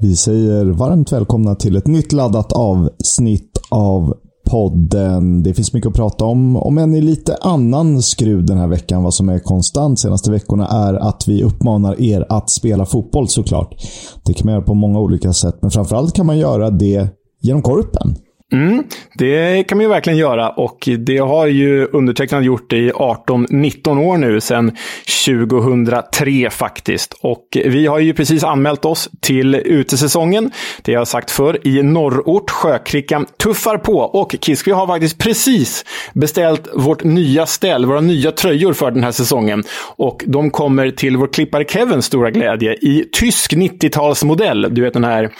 Vi säger varmt välkomna till ett nytt laddat avsnitt av podden. Det finns mycket att prata om, om än i lite annan skruv den här veckan. Vad som är konstant senaste veckorna är att vi uppmanar er att spela fotboll såklart. Det kan man göra på många olika sätt, men framförallt kan man göra det genom Korpen. Mm, det kan man ju verkligen göra och det har ju undertecknad gjort i 18-19 år nu, sedan 2003 faktiskt. Och vi har ju precis anmält oss till utesäsongen. Det jag har sagt förr, i norrort. Sjökrickan tuffar på och Kiskvi har faktiskt precis beställt vårt nya ställ, våra nya tröjor för den här säsongen. Och de kommer till vår klippare Kevins stora glädje i tysk 90-talsmodell. Du vet den här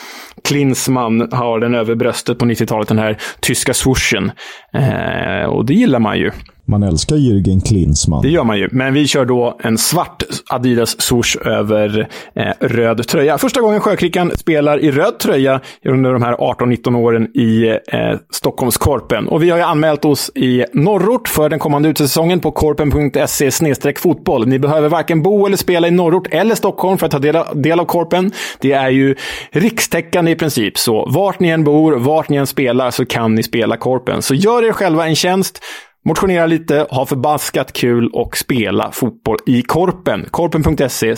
Klinsmann har den över bröstet på 90-talet, den här tyska swooshen. Eh, och det gillar man ju. Man älskar Jürgen Klinsmann. Det gör man ju. Men vi kör då en svart Adidas swoosh över eh, röd tröja. Första gången Sjökrickan spelar i röd tröja under de här 18-19 åren i eh, Stockholmskorpen. Och vi har ju anmält oss i norrort för den kommande utesäsongen på korpen.se fotboll. Ni behöver varken bo eller spela i norrort eller Stockholm för att ta del av, del av Korpen. Det är ju rikstäckande i princip. Så vart ni än bor, vart ni än spelar så kan ni spela Korpen. Så gör er själva en tjänst. Motionera lite, ha förbaskat kul och spela fotboll i Korpen. Korpen.se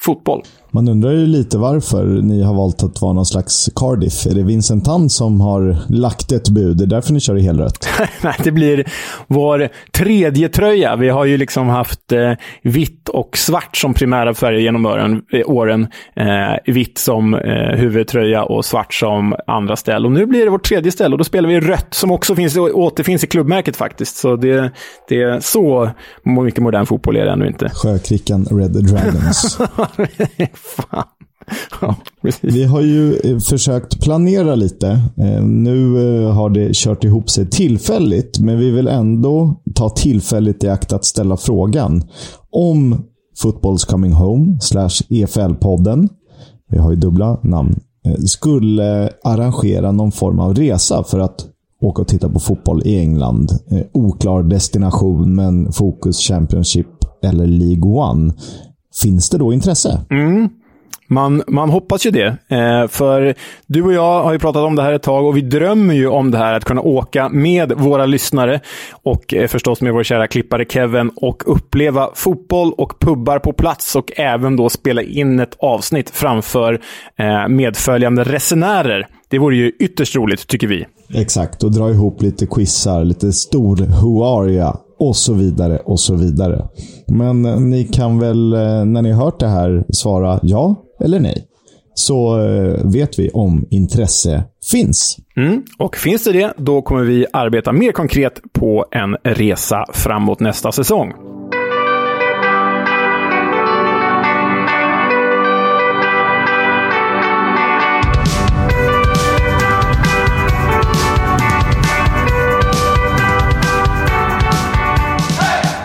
fotboll. Man undrar ju lite varför ni har valt att vara någon slags Cardiff. Är det Vincent Tan som har lagt ett bud? Det är därför ni kör i helrött? Nej, det blir vår tredje tröja. Vi har ju liksom haft eh, vitt och svart som primära färger genom åren. Eh, åren. Eh, vitt som eh, huvudtröja och svart som andra ställ. Och nu blir det vårt tredje ställ och då spelar vi rött som också finns, återfinns i klubbmärket faktiskt. Så det, det är så mycket modern fotboll är det ännu inte. Sjökrickan Red Dragons. Fan. Ja, vi har ju eh, försökt planera lite. Eh, nu eh, har det kört ihop sig tillfälligt, men vi vill ändå ta tillfället i akt att ställa frågan om Football's Coming Home slash EFL-podden, vi har ju dubbla namn, skulle arrangera någon form av resa för att åka och titta på fotboll i England. Oklar destination, men fokus Championship eller League One. Finns det då intresse? Mm. Man, man hoppas ju det. Eh, för du och jag har ju pratat om det här ett tag och vi drömmer ju om det här att kunna åka med våra lyssnare och eh, förstås med vår kära klippare Kevin och uppleva fotboll och pubbar på plats och även då spela in ett avsnitt framför eh, medföljande resenärer. Det vore ju ytterst roligt, tycker vi. Exakt, och dra ihop lite quizar, lite stor ya? Och så vidare och så vidare. Men eh, ni kan väl, eh, när ni hört det här, svara ja eller nej. Så eh, vet vi om intresse finns. Mm. Och finns det det, då kommer vi arbeta mer konkret på en resa framåt nästa säsong.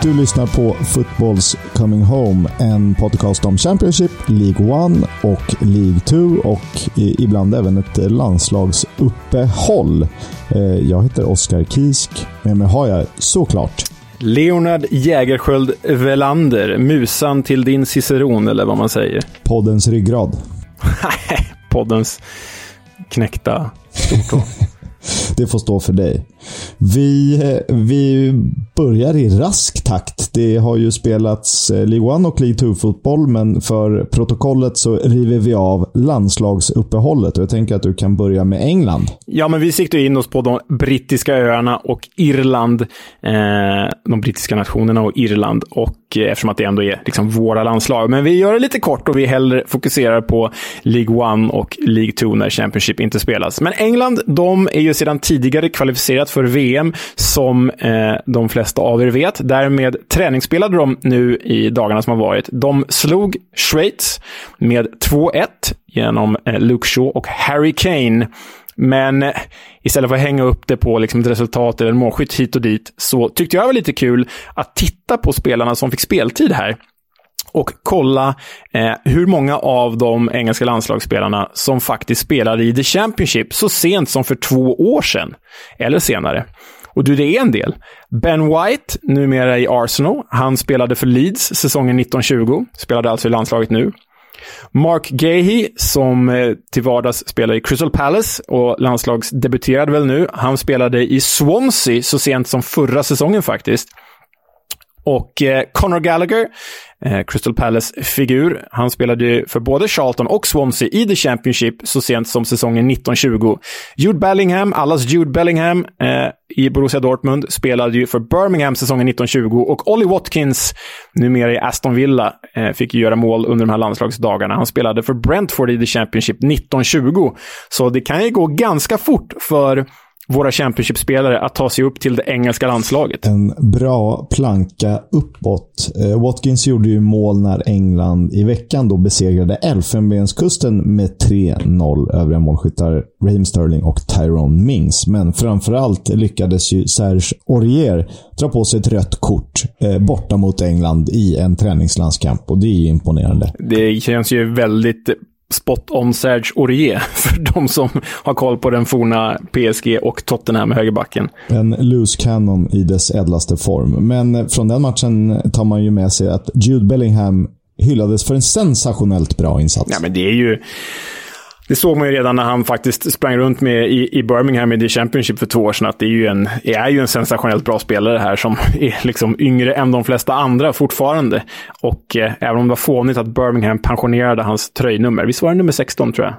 Du lyssnar på Footballs Coming Home, en podcast om Championship, League One och League 2 och ibland även ett landslagsuppehåll. Eh, jag heter Oskar Kisk. Med mig har jag såklart Leonard Jägersköld Velander, musan till din ciceron, eller vad man säger. Poddens ryggrad. Nej, poddens knäckta stortå. det får stå för dig. Vi, vi börjar i rask takt. Det har ju spelats eh, League 1 och League 2-fotboll, men för protokollet så river vi av landslagsuppehållet. Och jag tänker att du kan börja med England. Ja, men vi siktar in oss på de brittiska öarna och Irland. Eh, de brittiska nationerna och Irland. Och eh, eftersom att det ändå är liksom våra landslag. Men vi gör det lite kort och vi hellre fokuserar på League 1 och League 2 när Championship inte spelas. Men England, de är ju sedan tidigare kvalificerat för VM, som eh, de flesta av er vet. Därmed träningsspelade de nu i dagarna som har varit. De slog Schweiz med 2-1 genom eh, Luke Shaw och Harry Kane. Men eh, istället för att hänga upp det på liksom ett resultat eller en målskytt hit och dit, så tyckte jag det var lite kul att titta på spelarna som fick speltid här och kolla eh, hur många av de engelska landslagsspelarna som faktiskt spelade i The Championship så sent som för två år sedan, eller senare. Och du, det är en del. Ben White, numera i Arsenal, han spelade för Leeds säsongen 1920, spelade alltså i landslaget nu. Mark Gahey, som eh, till vardags spelar i Crystal Palace och landslagsdebuterade väl nu. Han spelade i Swansea så sent som förra säsongen faktiskt. Och eh, Conor Gallagher, eh, Crystal Palace-figur, han spelade för både Charlton och Swansea i The Championship så sent som säsongen 1920. Jude Bellingham, allas Jude Bellingham eh, i Borussia Dortmund, spelade ju för Birmingham säsongen 1920 och Ollie Watkins, numera i Aston Villa, eh, fick göra mål under de här landslagsdagarna. Han spelade för Brentford i The Championship 1920. Så det kan ju gå ganska fort för våra Championship-spelare att ta sig upp till det engelska landslaget. En bra planka uppåt. Eh, Watkins gjorde ju mål när England i veckan då besegrade Elfenbenskusten med 3-0. Övriga målskyttar Raheem Sterling och Tyrone Mings. Men framförallt lyckades ju Serge Aurier dra på sig ett rött kort eh, borta mot England i en träningslandskamp och det är ju imponerande. Det känns ju väldigt spot on Serge Aurier för de som har koll på den forna PSG och Tottenham högerbacken. En loose cannon i dess ädlaste form. Men från den matchen tar man ju med sig att Jude Bellingham hyllades för en sensationellt bra insats. Ja, men det är ju... Det såg man ju redan när han faktiskt sprang runt med i, i Birmingham i The Championship för två år sedan, att det är ju en, är ju en sensationellt bra spelare här som är liksom yngre än de flesta andra fortfarande. Och eh, även om det var fånigt att Birmingham pensionerade hans tröjnummer, visst var det nummer 16 tror jag,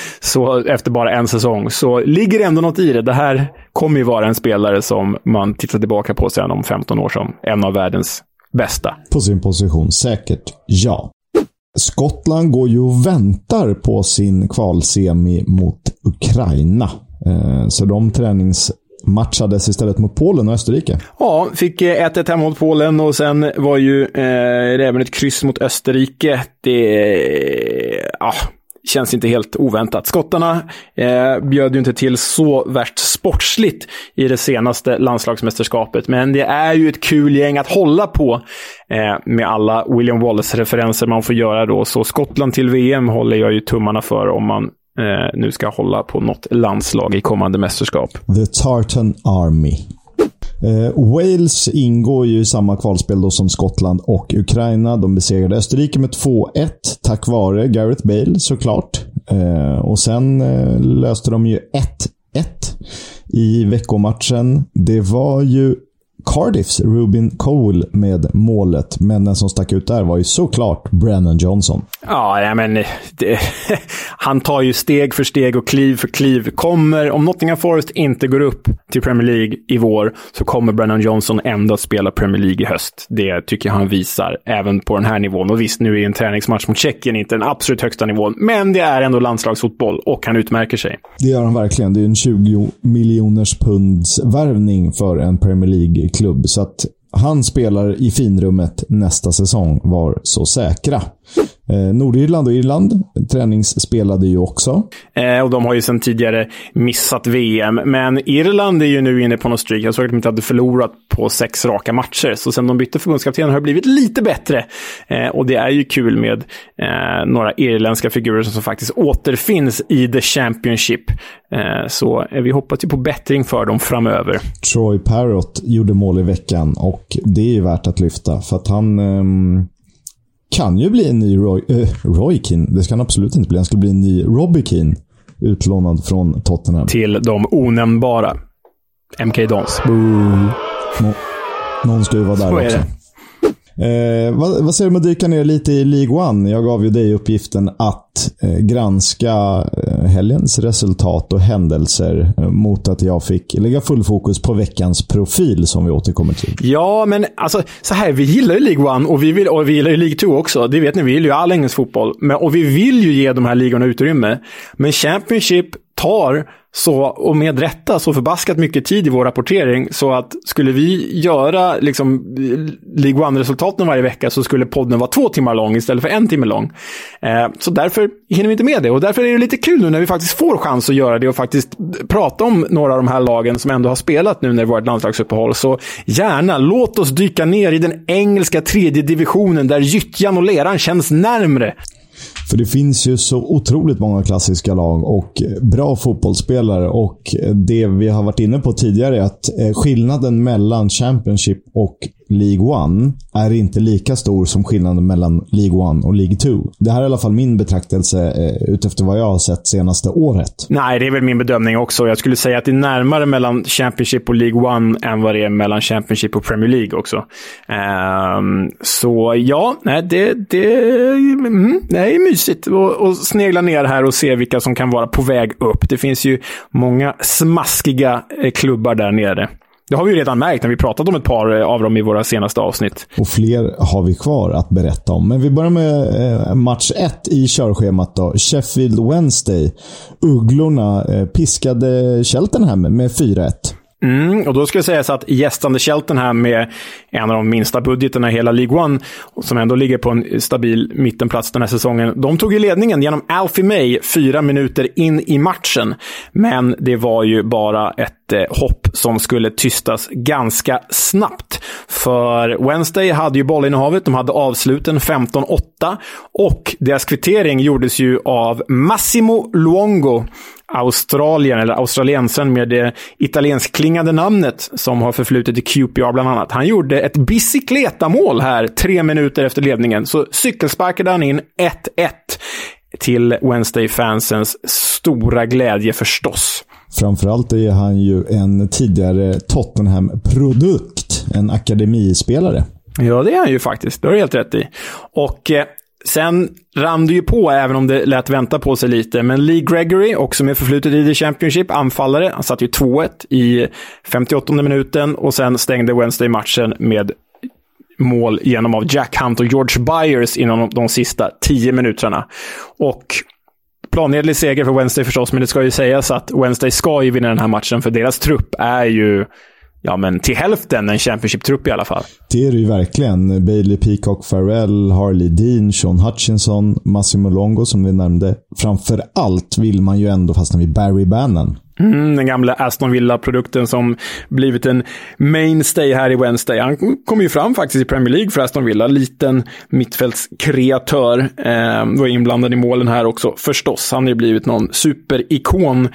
så efter bara en säsong, så ligger det ändå något i det. Det här kommer ju vara en spelare som man tittar tillbaka på sen om 15 år som en av världens bästa. På sin position, säkert ja. Skottland går ju och väntar på sin kvalsemi mot Ukraina. Eh, så de träningsmatchades istället mot Polen och Österrike. Ja, fick eh, 1-1 hemma mot Polen och sen var ju eh, även ett kryss mot Österrike. Det... Eh, ja, känns inte helt oväntat. Skottarna eh, bjöd ju inte till så värst sportsligt i det senaste landslagsmästerskapet, men det är ju ett kul gäng att hålla på eh, med alla William Wallace-referenser man får göra då. Så Skottland till VM håller jag ju tummarna för om man eh, nu ska hålla på något landslag i kommande mästerskap. The Tartan Army. Eh, Wales ingår ju i samma kvalspel då som Skottland och Ukraina. De besegrade Österrike med 2-1 tack vare Gareth Bale såklart. Eh, och sen eh, löste de ju 1-1 i veckomatchen. Det var ju Cardiffs Rubin Cole med målet. Men den som stack ut där var ju såklart Brennan Johnson. Ja, men det, han tar ju steg för steg och kliv för kliv. Kommer, om Nottingham Forest inte går upp till Premier League i vår så kommer Brennan Johnson ändå att spela Premier League i höst. Det tycker jag han visar även på den här nivån. Och visst, nu är en träningsmatch mot Tjeckien inte den absolut högsta nivån, men det är ändå landslagsfotboll och han utmärker sig. Det gör han verkligen. Det är en 20 miljoners punds värvning för en Premier klubb. Så att han spelar i finrummet nästa säsong, var så säkra. Eh, Nordirland och Irland träningsspelade ju också. Eh, och de har ju sedan tidigare missat VM. Men Irland är ju nu inne på något streak. Jag såg att de inte hade förlorat på sex raka matcher. Så sen de bytte förbundskapten har det blivit lite bättre. Eh, och det är ju kul med eh, några irländska figurer som faktiskt återfinns i The Championship. Eh, så vi hoppas ju på bättring för dem framöver. Troy Parrott gjorde mål i veckan och det är ju värt att lyfta. För att han ehm, kan ju bli en ny Roy, äh, Roy Keane. Det ska han absolut inte bli. Han skulle bli en ny Robbie Keane. Utlånad från Tottenham. Till de onämnbara. MK Dons. Nå någon ska ju vara där också. Eh, vad, vad, säger du om att dyka ner lite i League One? Jag gav ju dig uppgiften att eh, granska eh, helgens resultat och händelser eh, mot att jag fick lägga full fokus på veckans profil som vi återkommer till. Ja, men alltså så här, vi gillar ju League One och vi, vill, och vi gillar ju League 2 också. Det vet ni, vi gillar ju all engelsk fotboll. Men, och vi vill ju ge de här ligorna utrymme. Men Championship tar så, och med rätta, så förbaskat mycket tid i vår rapportering. Så att skulle vi göra liksom, League One-resultaten varje vecka så skulle podden vara två timmar lång istället för en timme lång. Eh, så därför hinner vi inte med det. Och därför är det lite kul nu när vi faktiskt får chans att göra det och faktiskt prata om några av de här lagen som ändå har spelat nu när det varit landslagsuppehåll. Så gärna, låt oss dyka ner i den engelska tredje divisionen där gyttjan och leran känns närmre. För det finns ju så otroligt många klassiska lag och eh, bra fotbollsspelare. Och eh, det vi har varit inne på tidigare är att eh, skillnaden mellan Championship och League One är inte lika stor som skillnaden mellan League One och League 2. Det här är i alla fall min betraktelse eh, utefter vad jag har sett senaste året. Nej, det är väl min bedömning också. Jag skulle säga att det är närmare mellan Championship och League One än vad det är mellan Championship och Premier League också. Um, så ja, nej, det, det, mm, det är mysigt att snegla ner här och se vilka som kan vara på väg upp. Det finns ju många smaskiga eh, klubbar där nere. Det har vi ju redan märkt när vi pratat om ett par eh, av dem i våra senaste avsnitt. Och fler har vi kvar att berätta om. Men vi börjar med eh, match 1 i körschemat då. Sheffield Wednesday. Ugglorna eh, piskade Cheltenham med 4-1. Mm, och då ska jag säga så att gästande Shelton här med en av de minsta budgeterna i hela League One, som ändå ligger på en stabil mittenplats den här säsongen, de tog ju ledningen genom Alfie May fyra minuter in i matchen. Men det var ju bara ett eh, hopp som skulle tystas ganska snabbt. För Wednesday hade ju bollinnehavet, de hade avsluten 15-8 och deras kvittering gjordes ju av Massimo Luongo Australien, eller australiensaren med det italienskklingande namnet som har förflutit i QPR bland annat. Han gjorde ett bicicletamål här tre minuter efter ledningen, så cykelsparkade han in 1-1 till Wednesday-fansens stora glädje förstås. Framförallt är han ju en tidigare Tottenham-produkt. En akademispelare. Ja, det är han ju faktiskt. Det har du helt rätt i. Och eh, Sen rann det ju på, även om det lät vänta på sig lite. Men Lee Gregory, också med förflutet i The Championship, anfallare. Han satte ju 2-1 i 58 minuten och sen stängde Wednesday matchen med mål genom av Jack Hunt och George Byers inom de sista 10 minuterna. Och planenlig seger för Wednesday förstås, men det ska ju sägas att Wednesday ska ju vinna den här matchen, för deras trupp är ju ja, men till hälften en Championship-trupp i alla fall. Det är det ju verkligen. Bailey Peacock Farrell, Harley Dean, Sean Hutchinson, Massimo Longo som vi nämnde. Framför allt vill man ju ändå fastna vid Barry Bannon. Mm, den gamla Aston Villa-produkten som blivit en mainstay här i Wednesday. Han kom ju fram faktiskt i Premier League för Aston Villa. Liten mittfältskreatör. Eh, var inblandad i målen här också förstås. Han har ju blivit någon superikon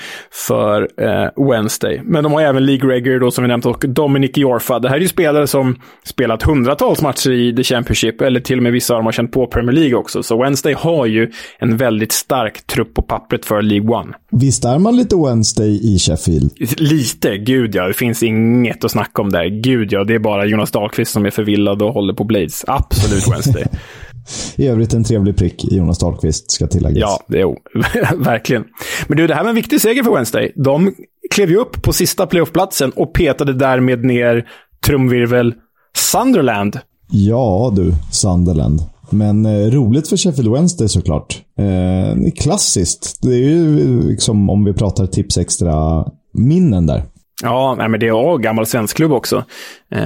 för eh, Wednesday. Men de har även League Regger då som vi nämnt och Dominic Jorfa. Det här är ju spelare som spelat hundratals matcher i The Championship. Eller till och med vissa av dem har känt på Premier League också. Så Wednesday har ju en väldigt stark trupp på pappret för League One. Visst är man lite Wednesday i Sheffield? Lite, gud ja. Det finns inget att snacka om där. Gud ja, det är bara Jonas Dahlqvist som är förvillad och håller på Blades. Absolut Wednesday. I övrigt en trevlig prick Jonas Dahlqvist, ska tilläggas. Ja, jo, verkligen. Men du, det här var en viktig seger för Wednesday. De klev ju upp på sista playoffplatsen och petade därmed ner trumvirvel Sunderland. Ja du, Sunderland. Men eh, roligt för Sheffield Wednesday såklart. Eh, klassiskt. Det är ju eh, liksom om vi pratar tips extra minnen där. Ja, men det är en gammal svensk klubb också. Eh,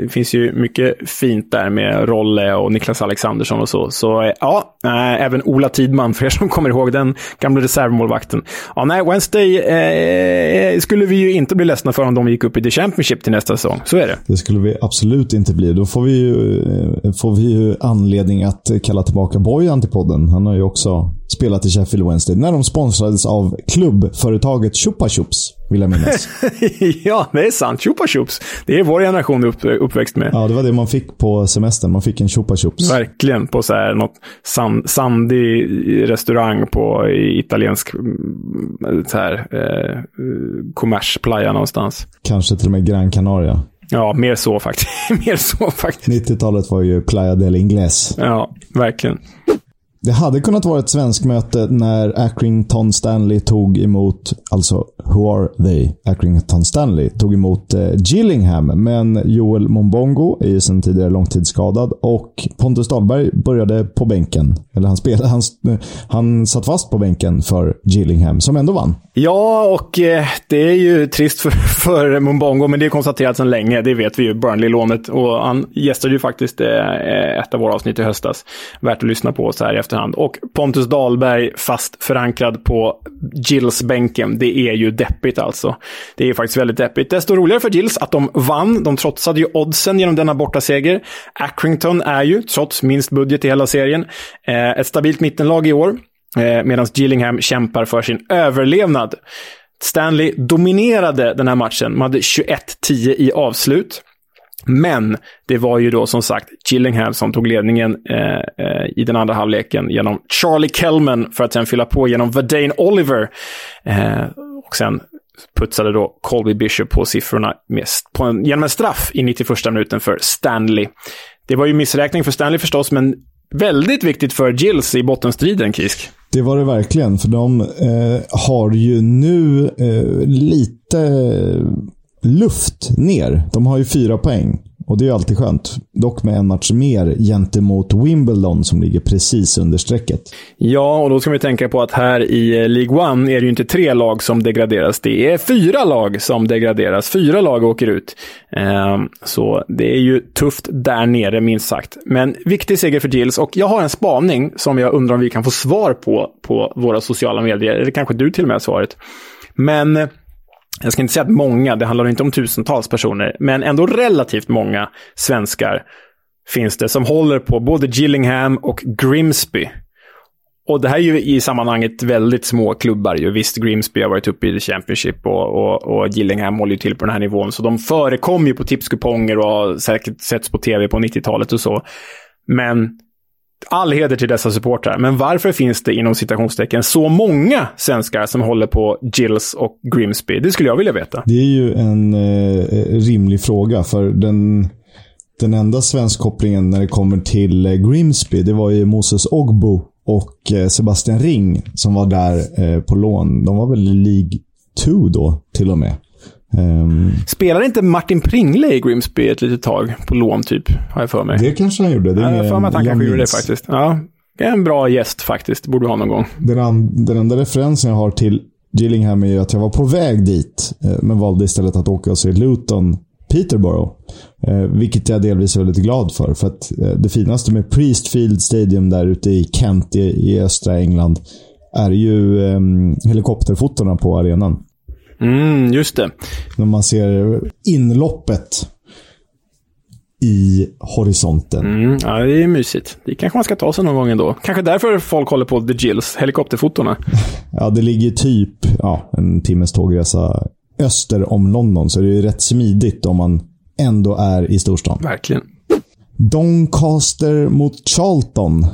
det finns ju mycket fint där med Rolle och Niklas Alexandersson och så. Så eh, ja, eh, även Ola Tidman, för er som kommer ihåg den gamla reservmålvakten. Ja, nej, Wednesday eh, skulle vi ju inte bli ledsna för om de gick upp i The Championship till nästa säsong. Så är det. Det skulle vi absolut inte bli. Då får vi ju, får vi ju anledning att kalla tillbaka Bojan till podden. Han har ju också spelat i Sheffield Wednesday när de sponsrades av klubbföretaget Chupa Chups, vill jag minnas. ja, det är sant. Chupa Chups. Det är vår generation upp, uppväxt med. Ja, det var det man fick på semestern. Man fick en Chupa Chups. Verkligen. På så här, något sand, sandig restaurang på italiensk mm, så här, eh, kommersplaya någonstans. Kanske till och med Gran Canaria. Ja, mer så faktiskt. mer så faktiskt. 90-talet var ju Playa del Ingles. Ja, verkligen. Det hade kunnat vara ett svensk möte när Accrington Stanley tog emot, alltså Who are they? Accrington Stanley tog emot eh, Gillingham, men Joel Mombongo är ju sedan tidigare långtidsskadad och Pontus Dahlberg började på bänken. Eller han, spelade, han, eh, han satt fast på bänken för Gillingham, som ändå vann. Ja, och eh, det är ju trist för, för Mombongo, men det är konstaterat sedan länge. Det vet vi ju, Burnley-lånet. Och han gästade ju faktiskt eh, eh, ett av våra avsnitt i höstas. Värt att lyssna på så här i efterhand. Och Pontus Dahlberg, fast förankrad på Gills-bänken. Det är ju deppigt alltså. Det är faktiskt väldigt deppigt. Desto roligare för Gills att de vann. De trotsade ju oddsen genom denna bortaseger. Accrington är ju, trots minst budget i hela serien, eh, ett stabilt mittenlag i år. Eh, medan Gillingham kämpar för sin överlevnad. Stanley dominerade den här matchen. Man hade 21-10 i avslut. Men det var ju då som sagt Gillingham som tog ledningen eh, eh, i den andra halvleken genom Charlie Kellman för att sen fylla på genom Verdane Oliver. Eh, och sen putsade då Colby Bishop på siffrorna med, på en, genom en straff i 91 minuten för Stanley. Det var ju missräkning för Stanley förstås, men väldigt viktigt för Gills i bottenstriden, Kisk. Det var det verkligen, för de eh, har ju nu eh, lite eh, luft ner. De har ju fyra poäng. Och det är ju alltid skönt. Dock med en match mer gentemot Wimbledon som ligger precis under strecket. Ja, och då ska vi tänka på att här i League One är det ju inte tre lag som degraderas. Det är fyra lag som degraderas. Fyra lag åker ut. Ehm, så det är ju tufft där nere, minst sagt. Men viktig seger för Gills. Och jag har en spaning som jag undrar om vi kan få svar på på våra sociala medier. Eller kanske du till och med har svaret. Men jag ska inte säga att många, det handlar inte om tusentals personer, men ändå relativt många svenskar finns det som håller på både Gillingham och Grimsby. Och det här är ju i sammanhanget väldigt små klubbar. Ju. Visst, Grimsby har varit uppe i the Championship och, och, och Gillingham håller ju till på den här nivån. Så de förekommer ju på tipskuponger och har säkert setts på tv på 90-talet och så. Men All heder till dessa supportrar, men varför finns det inom citationstecken så många svenskar som håller på Gills och Grimsby? Det skulle jag vilja veta. Det är ju en eh, eh rimlig fråga, för den, den enda svenskkopplingen när det kommer till eh, Grimsby, det var ju Moses Ogbo och eh, Sebastian Ring som var där eh, på lån. De var väl i League 2 då, till och med. Um, Spelade inte Martin Pringle i Grimsby ett litet tag på lån, typ? Har jag för mig. Det kanske han gjorde. Det jag har för mig att han kanske gjorde det faktiskt. Ja, det är en bra gäst faktiskt. Borde vi ha någon gång. Den, an, den enda referensen jag har till Gillingham är att jag var på väg dit, eh, men valde istället att åka och se Luton Peterborough. Eh, vilket jag delvis är väldigt glad för. För att eh, det finaste med Priestfield Stadium där ute i Kent i, i östra England är ju eh, helikopterfotona på arenan. Mm, just det. När man ser inloppet i horisonten. Mm, ja, det är mysigt. Det kanske man ska ta sig någon gång ändå. Kanske därför folk håller på The Gills, helikopterfotona. ja, det ligger typ ja, en timmes tågresa öster om London, så det är rätt smidigt om man ändå är i storstan. Verkligen. Doncaster mot Charlton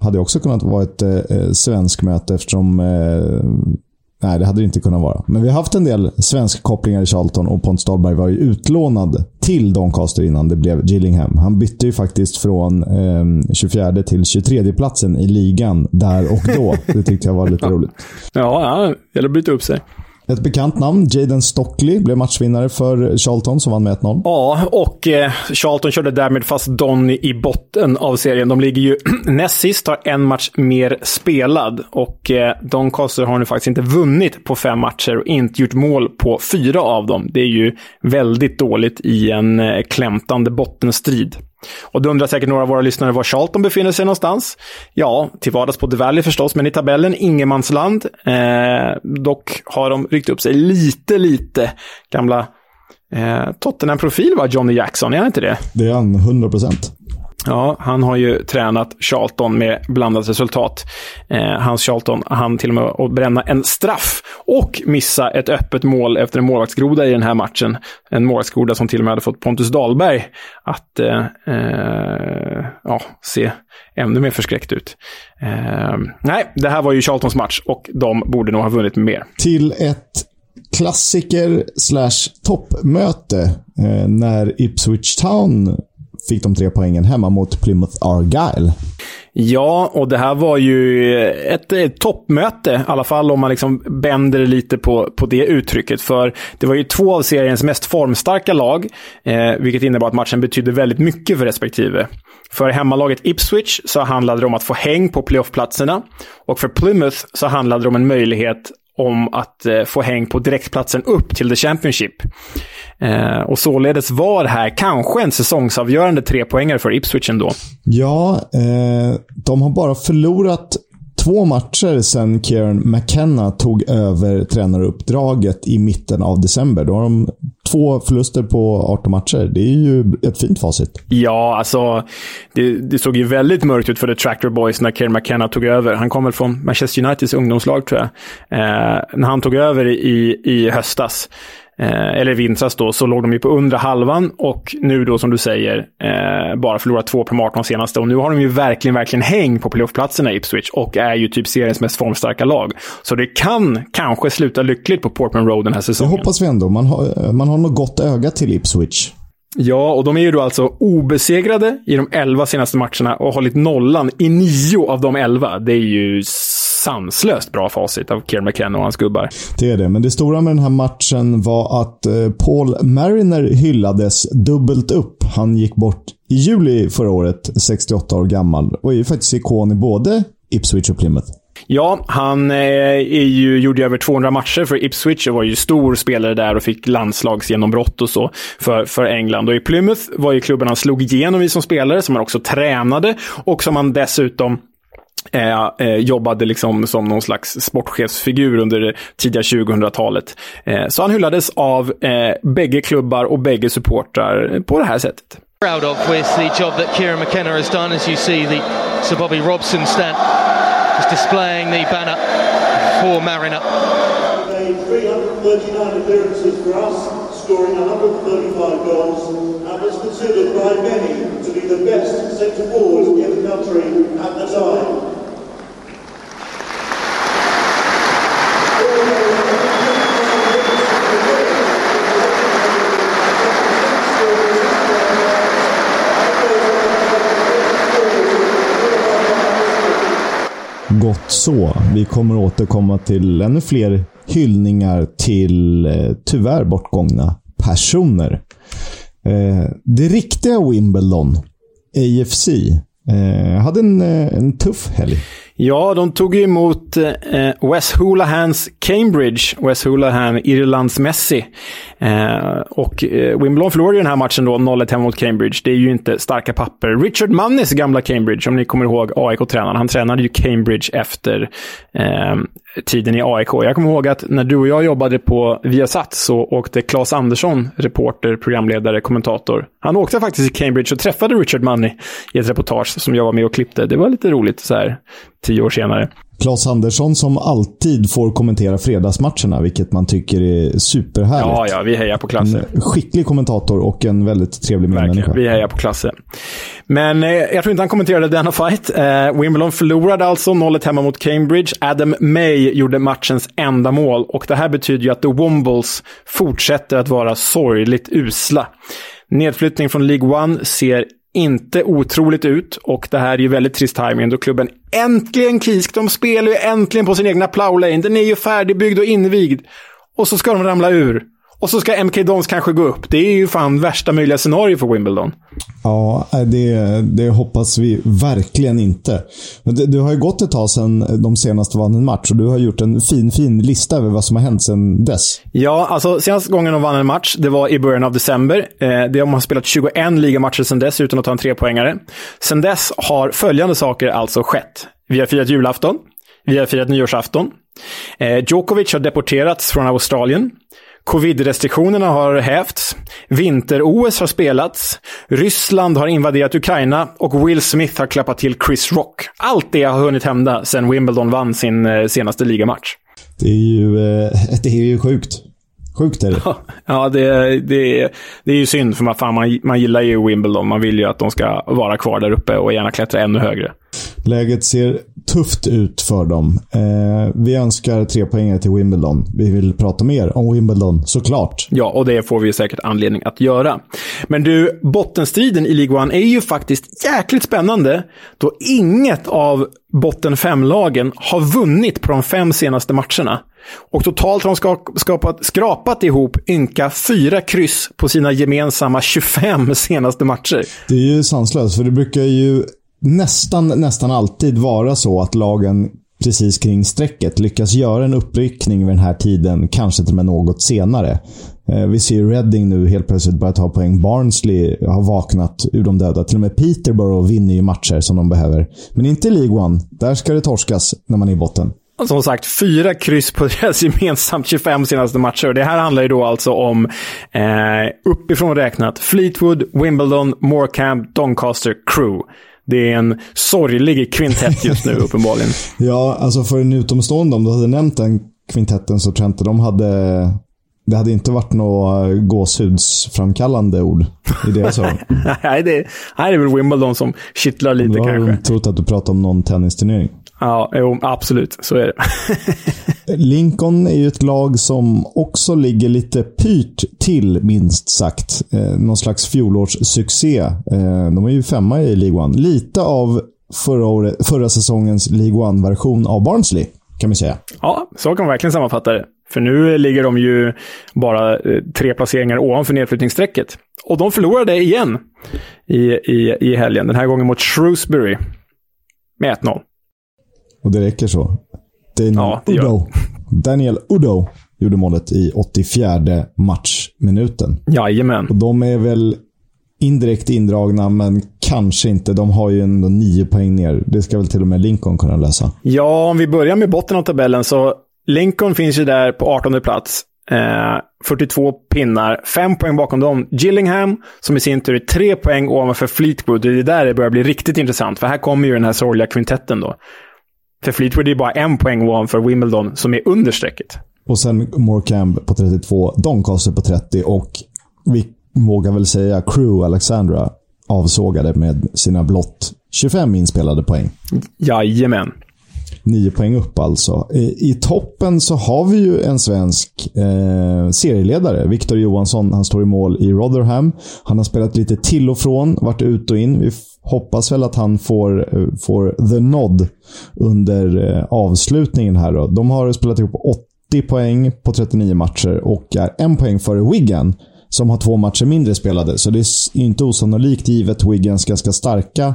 hade också kunnat vara ett eh, svensk möte eftersom eh, Nej, det hade det inte kunnat vara. Men vi har haft en del svenska kopplingar i Charlton och Pontus Dahlberg var ju utlånad till Doncaster innan det blev Gillingham. Han bytte ju faktiskt från eh, 24 till 23 platsen i ligan där och då. Det tyckte jag var lite roligt. Ja, ja det gäller att byta upp sig. Ett bekant namn, Jaden Stockley, blev matchvinnare för Charlton som vann med 1-0. Ja, och eh, Charlton körde därmed fast Donny i botten av serien. De ligger ju näst sist, har en match mer spelad. Och eh, Doncaster har nu faktiskt inte vunnit på fem matcher och inte gjort mål på fyra av dem. Det är ju väldigt dåligt i en eh, klämtande bottenstrid. Och då undrar säkert några av våra lyssnare var Charlton befinner sig någonstans. Ja, till vardags på The Valley förstås, men i tabellen ingenmansland. Eh, dock har de ryckt upp sig lite, lite. Gamla eh, Tottenham-profil var Johnny Jackson, är han inte det? Det är han, 100 procent. Ja, han har ju tränat Charlton med blandat resultat. Eh, hans Charlton han till och med att bränna en straff och missa ett öppet mål efter en målvaktsgroda i den här matchen. En målvaktsgroda som till och med hade fått Pontus Dahlberg att eh, eh, ja, se ännu mer förskräckt ut. Eh, nej, det här var ju Charltons match och de borde nog ha vunnit mer. Till ett klassiker slash toppmöte eh, när Ipswich Town fick de tre poängen hemma mot Plymouth Argyle. Ja, och det här var ju ett, ett toppmöte, i alla fall om man liksom bänder lite på, på det uttrycket. För det var ju två av seriens mest formstarka lag, eh, vilket innebar att matchen betydde väldigt mycket för respektive. För hemmalaget Ipswich så handlade det om att få häng på playoffplatserna. Och för Plymouth så handlade det om en möjlighet om att eh, få häng på direktplatsen upp till the Championship. Eh, och således var det här kanske en säsongsavgörande trepoängare för Ipswich ändå. Ja, eh, de har bara förlorat två matcher sedan Kieran McKenna tog över tränaruppdraget i mitten av december. Då har de två förluster på 18 matcher. Det är ju ett fint facit. Ja, alltså det, det såg ju väldigt mörkt ut för The Tractor Boys när Kieran McKenna tog över. Han kom väl från Manchester Uniteds ungdomslag, tror jag, eh, när han tog över i, i höstas eh, eller vintras då, så låg de ju på undre halvan och nu då som du säger eh, bara förlorat två på 18 senaste. Och nu har de ju verkligen, verkligen häng på playoffplatserna i Ipswich och är ju typ seriens mest formstarka lag. Så det kan kanske sluta lyckligt på Portman Road den här säsongen. Det hoppas vi ändå. Man har, man har något gott öga till Ipswich. Ja, och de är ju då alltså obesegrade i de elva senaste matcherna och har hållit nollan i nio av de elva. Det är ju sanslöst bra facit av Kieran McKenna och hans gubbar. Det är det, men det stora med den här matchen var att eh, Paul Mariner hyllades dubbelt upp. Han gick bort i juli förra året, 68 år gammal, och är ju faktiskt ikon i både Ipswich och Plymouth. Ja, han eh, är ju, gjorde över 200 matcher för Ipswich och var ju stor spelare där och fick landslagsgenombrott och så för, för England. Och i Plymouth var ju klubben han slog igenom i som spelare, som han också tränade och som han dessutom Eh, eh, jobbade liksom som någon slags sportchefsfigur under det tidiga 2000-talet. Eh, så han hyllades av eh, bägge klubbar och bägge supportrar på det här sättet. Proud of with the job that Kieran McKenna has done as you see the Sir Bobby Robson stand just displaying the banner for Mariner. 339 appearances for us, scoring 135 goals, and is considered by many to be the best centre forward in military at the time. Gott så. Vi kommer återkomma till ännu fler hyllningar till eh, tyvärr bortgångna personer. Eh, det riktiga Wimbledon, AFC, jag hade en, eh, en tuff helg. Ja, de tog emot eh, Wes Hoolahans Cambridge. Wes Hoolahan, Irlands Messi. Eh, och eh, Wimbledon förlorade den här matchen då, 0-1 hemma mot Cambridge. Det är ju inte starka papper. Richard Mannis gamla Cambridge, om ni kommer ihåg AIK-tränaren. Han tränade ju Cambridge efter eh, tiden i AIK. Jag kommer ihåg att när du och jag jobbade på Viasat så åkte Claes Andersson, reporter, programledare, kommentator. Han åkte faktiskt till Cambridge och träffade Richard Money i ett reportage som jag var med och klippte. Det var lite roligt så här tio år senare. Claes Andersson som alltid får kommentera fredagsmatcherna, vilket man tycker är superhärligt. Ja, ja, vi hejar på klasse. En skicklig kommentator och en väldigt trevlig människa. Vi hejar på klasse. Men eh, jag tror inte han kommenterade denna fight. Eh, Wimbledon förlorade alltså 0-1 hemma mot Cambridge. Adam May gjorde matchens enda mål och det här betyder ju att The Wombles fortsätter att vara sorgligt usla. Nedflyttning från League One ser inte otroligt ut och det här är ju väldigt trist timing då klubben äntligen KISK, de spelar ju äntligen på sin egna plow lane, Den är ju färdigbyggd och invigd. Och så ska de ramla ur. Och så ska MK Dons kanske gå upp. Det är ju fan värsta möjliga scenario för Wimbledon. Ja, det, det hoppas vi verkligen inte. Men det, har ju gått ett tag sedan de senaste vann en match och du har gjort en fin, fin lista över vad som har hänt sedan dess. Ja, alltså senaste gången de vann en match, det var i början av december. Eh, de har spelat 21 ligamatcher sedan dess utan att ta en trepoängare. Sedan dess har följande saker alltså skett. Vi har firat julafton. Vi har firat nyårsafton. Eh, Djokovic har deporterats från Australien. Covid-restriktionerna har hävts. Vinter-OS har spelats. Ryssland har invaderat Ukraina och Will Smith har klappat till Chris Rock. Allt det har hunnit hända sedan Wimbledon vann sin eh, senaste ligamatch. Det är ju, eh, det är ju sjukt. Sjukt är det. Ja, det, det, det är ju synd för man, fan, man, man gillar ju Wimbledon. Man vill ju att de ska vara kvar där uppe och gärna klättra ännu högre. Läget ser tufft ut för dem. Eh, vi önskar tre poäng till Wimbledon. Vi vill prata mer om Wimbledon, såklart. Ja, och det får vi säkert anledning att göra. Men du, bottenstriden i League One är ju faktiskt jäkligt spännande, då inget av botten fem-lagen har vunnit på de fem senaste matcherna. Och totalt har de skapat, skrapat ihop ynka fyra kryss på sina gemensamma 25 senaste matcher. Det är ju sanslöst, för det brukar ju nästan, nästan alltid vara så att lagen precis kring strecket lyckas göra en uppryckning vid den här tiden, kanske till och med något senare. Eh, vi ser Reading nu helt plötsligt börja ta poäng. Barnsley har vaknat ur de döda. Till och med Peterborough vinner ju matcher som de behöver. Men inte League One. Där ska det torskas när man är i botten. Som sagt, fyra kryss på deras gemensamt 25 senaste matcher. Det här handlar ju då alltså om, eh, uppifrån räknat, Fleetwood, Wimbledon, Morecambe, Doncaster, Crew. Det är en sorglig kvintett just nu, uppenbarligen. ja, alltså för en utomstående, om du hade nämnt den kvintetten så tror jag inte de hade det hade inte varit några gåshudsframkallande ord i det jag sa. nej, det, nej, det är väl Wimbledon som kittlar lite har kanske. de trott att du pratar om någon tennisturnering. Ja, jo, absolut. Så är det. Lincoln är ju ett lag som också ligger lite pyrt till, minst sagt. Eh, någon slags fjolårssuccé. Eh, de är ju femma i League One. Lite av förra, året, förra säsongens League One-version av Barnsley, kan vi säga. Ja, så kan man verkligen sammanfatta det. För nu ligger de ju bara eh, tre placeringar ovanför nedflyttningsstrecket. Och de förlorade igen i, i, i helgen. Den här gången mot Shrewsbury. Med 1-0. Och det räcker så. Daniel, Ja, Udo. Daniel Udo gjorde målet i 84 matchminuten. Jajamän. Och de är väl indirekt indragna, men kanske inte. De har ju ändå nio poäng ner. Det ska väl till och med Lincoln kunna lösa. Ja, om vi börjar med botten av tabellen så Lincoln finns ju där på 18 plats. Eh, 42 pinnar, fem poäng bakom dem. Gillingham, som i sin tur är tre poäng ovanför Fleetwood. Det är där det börjar bli riktigt intressant, för här kommer ju den här sorgliga kvintetten då. För Fleetwood är bara en poäng ovanför Wimbledon, som är under strecket. Och sen Morecambe på 32, Doncaster på 30 och vi vågar väl säga Crew Alexandra avsågade med sina blott 25 inspelade poäng. Jajamän. Nio poäng upp alltså. I, I, toppen så har vi ju en svensk eh, serieledare. Victor Johansson. Han står i mål i Rotherham. Han har spelat lite till och från, varit ut och in. Vi hoppas väl att han får, eh, får the nod under eh, avslutningen här. Då. De har spelat ihop 80 poäng på 39 matcher och är en poäng före Wigan som har två matcher mindre spelade. Så det är inte osannolikt, givet Wiggins ganska starka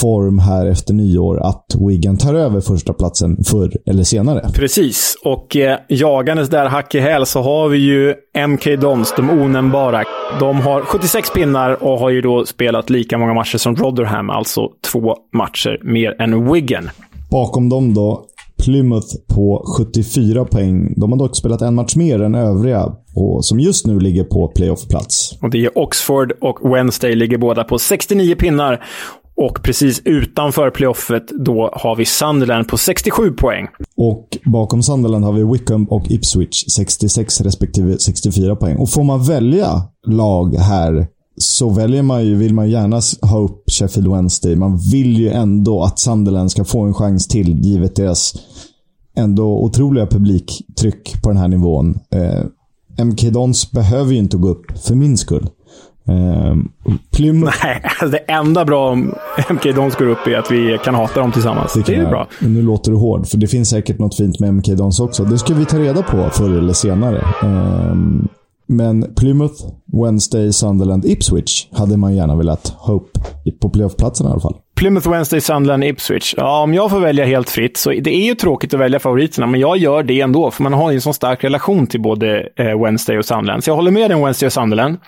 form här efter nyår, att Wigan tar över första platsen förr eller senare. Precis, och eh, jagandes där hack i häl så har vi ju MK Dons, de onämnbara. De har 76 pinnar och har ju då spelat lika många matcher som Rotherham, alltså två matcher mer än Wigan. Bakom dem då Plymouth på 74 poäng. De har dock spelat en match mer än övriga på, som just nu ligger på playoff-plats. Och det är Oxford och Wednesday ligger båda på 69 pinnar. Och precis utanför playoffet då har vi Sunderland på 67 poäng. Och bakom Sunderland har vi Wickham och Ipswich 66 respektive 64 poäng. Och får man välja lag här så väljer man ju, vill man gärna ha upp Sheffield Wednesday. Man vill ju ändå att Sunderland ska få en chans till, givet deras ändå otroliga publiktryck på den här nivån. Eh, MK Dons behöver ju inte gå upp för min skull. Eh, Plymouth... Nej, alltså det enda bra om MK Dons går upp är att vi kan hata dem tillsammans. Det, det är bra. Men nu låter du hård, för det finns säkert något fint med MK Dons också. Det ska vi ta reda på förr eller senare. Eh, men Plymouth, Wednesday, Sunderland, Ipswich hade man gärna velat ha upp på playoffplatsen i alla fall. Plymouth, Wednesday, Sunderland, Ipswich. Ja, om jag får välja helt fritt så det är ju tråkigt att välja favoriterna, men jag gör det ändå, för man har ju en sån stark relation till både eh, Wednesday och Sunderland. Så jag håller med dig om Wednesday och Sunderland.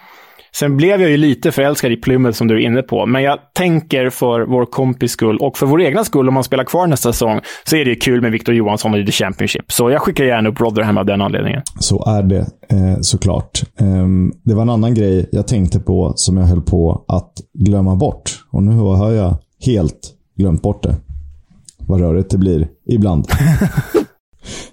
Sen blev jag ju lite förälskad i Plymouth som du är inne på, men jag tänker för vår kompis skull och för vår egna skull om man spelar kvar nästa säsong så är det ju kul med Victor Johansson i The Championship. Så jag skickar gärna upp Rotherham av den anledningen. Så är det eh, såklart. Eh, det var en annan grej jag tänkte på som jag höll på att glömma bort. Och nu hör jag helt glömt bort det. Vad rörigt det blir ibland.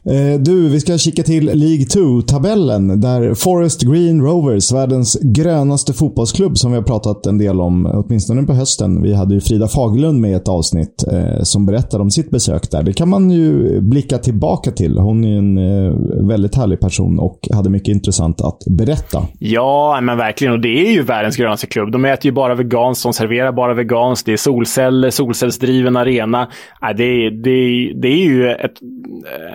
Eh, du, vi ska kika till League 2-tabellen där Forest Green Rovers, världens grönaste fotbollsklubb som vi har pratat en del om, åtminstone på hösten. Vi hade ju Frida Fagerlund med i ett avsnitt eh, som berättade om sitt besök där. Det kan man ju blicka tillbaka till. Hon är en eh, väldigt härlig person och hade mycket intressant att berätta. Ja, men verkligen. Och det är ju världens grönaste klubb. De äter ju bara veganskt, de serverar bara veganskt. Det är solceller, solcellsdriven arena. Äh, det, det, det är ju ett,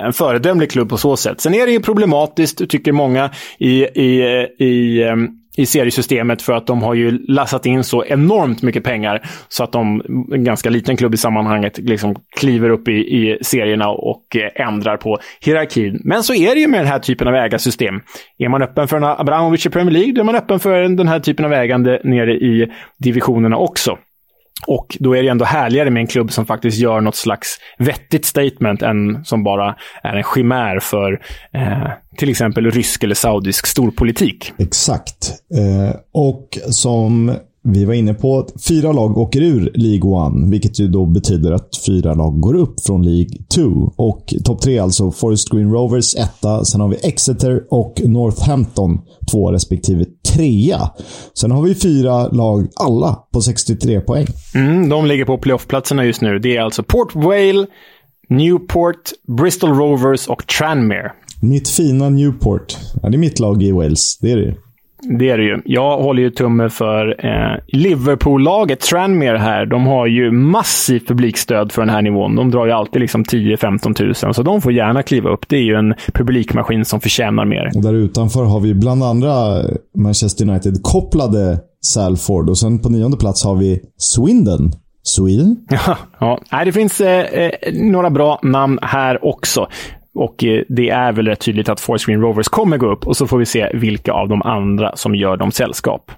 en föredömlig klubb på så sätt. Sen är det ju problematiskt, tycker många, i, i, i, ehm, i seriesystemet för att de har ju lassat in så enormt mycket pengar så att de, en ganska liten klubb i sammanhanget, liksom kliver upp i, i serierna och eh, ändrar på hierarkin. Men så är det ju med den här typen av ägarsystem. Är man öppen för en Abramovic i Premier League, då är man öppen för den här typen av ägande nere i divisionerna också. Och då är det ändå härligare med en klubb som faktiskt gör något slags vettigt statement än som bara är en chimär för eh, till exempel rysk eller saudisk storpolitik. Exakt. Eh, och som vi var inne på att fyra lag åker ur League 1, vilket ju då betyder att fyra lag går upp från League 2. Och topp tre alltså Forest Green Rovers etta, sen har vi Exeter och Northampton två respektive trea. Sen har vi fyra lag, alla på 63 poäng. Mm, de ligger på playoffplatserna just nu. Det är alltså Port Vale, Newport, Bristol Rovers och Tranmere. Mitt fina Newport. Ja, det är mitt lag i Wales. Det är det det är det ju. Jag håller ju tumme för eh, Liverpool-laget Tranmere här. De har ju massivt publikstöd för den här nivån. De drar ju alltid liksom 10-15 tusen, så de får gärna kliva upp. Det är ju en publikmaskin som förtjänar mer. Och där utanför har vi bland andra Manchester United-kopplade Salford och sen på nionde plats har vi Swindon. Sweden? Ja, ja. det finns eh, eh, några bra namn här också. Och eh, det är väl rätt tydligt att Force Green Rovers kommer gå upp och så får vi se vilka av de andra som gör dem sällskap.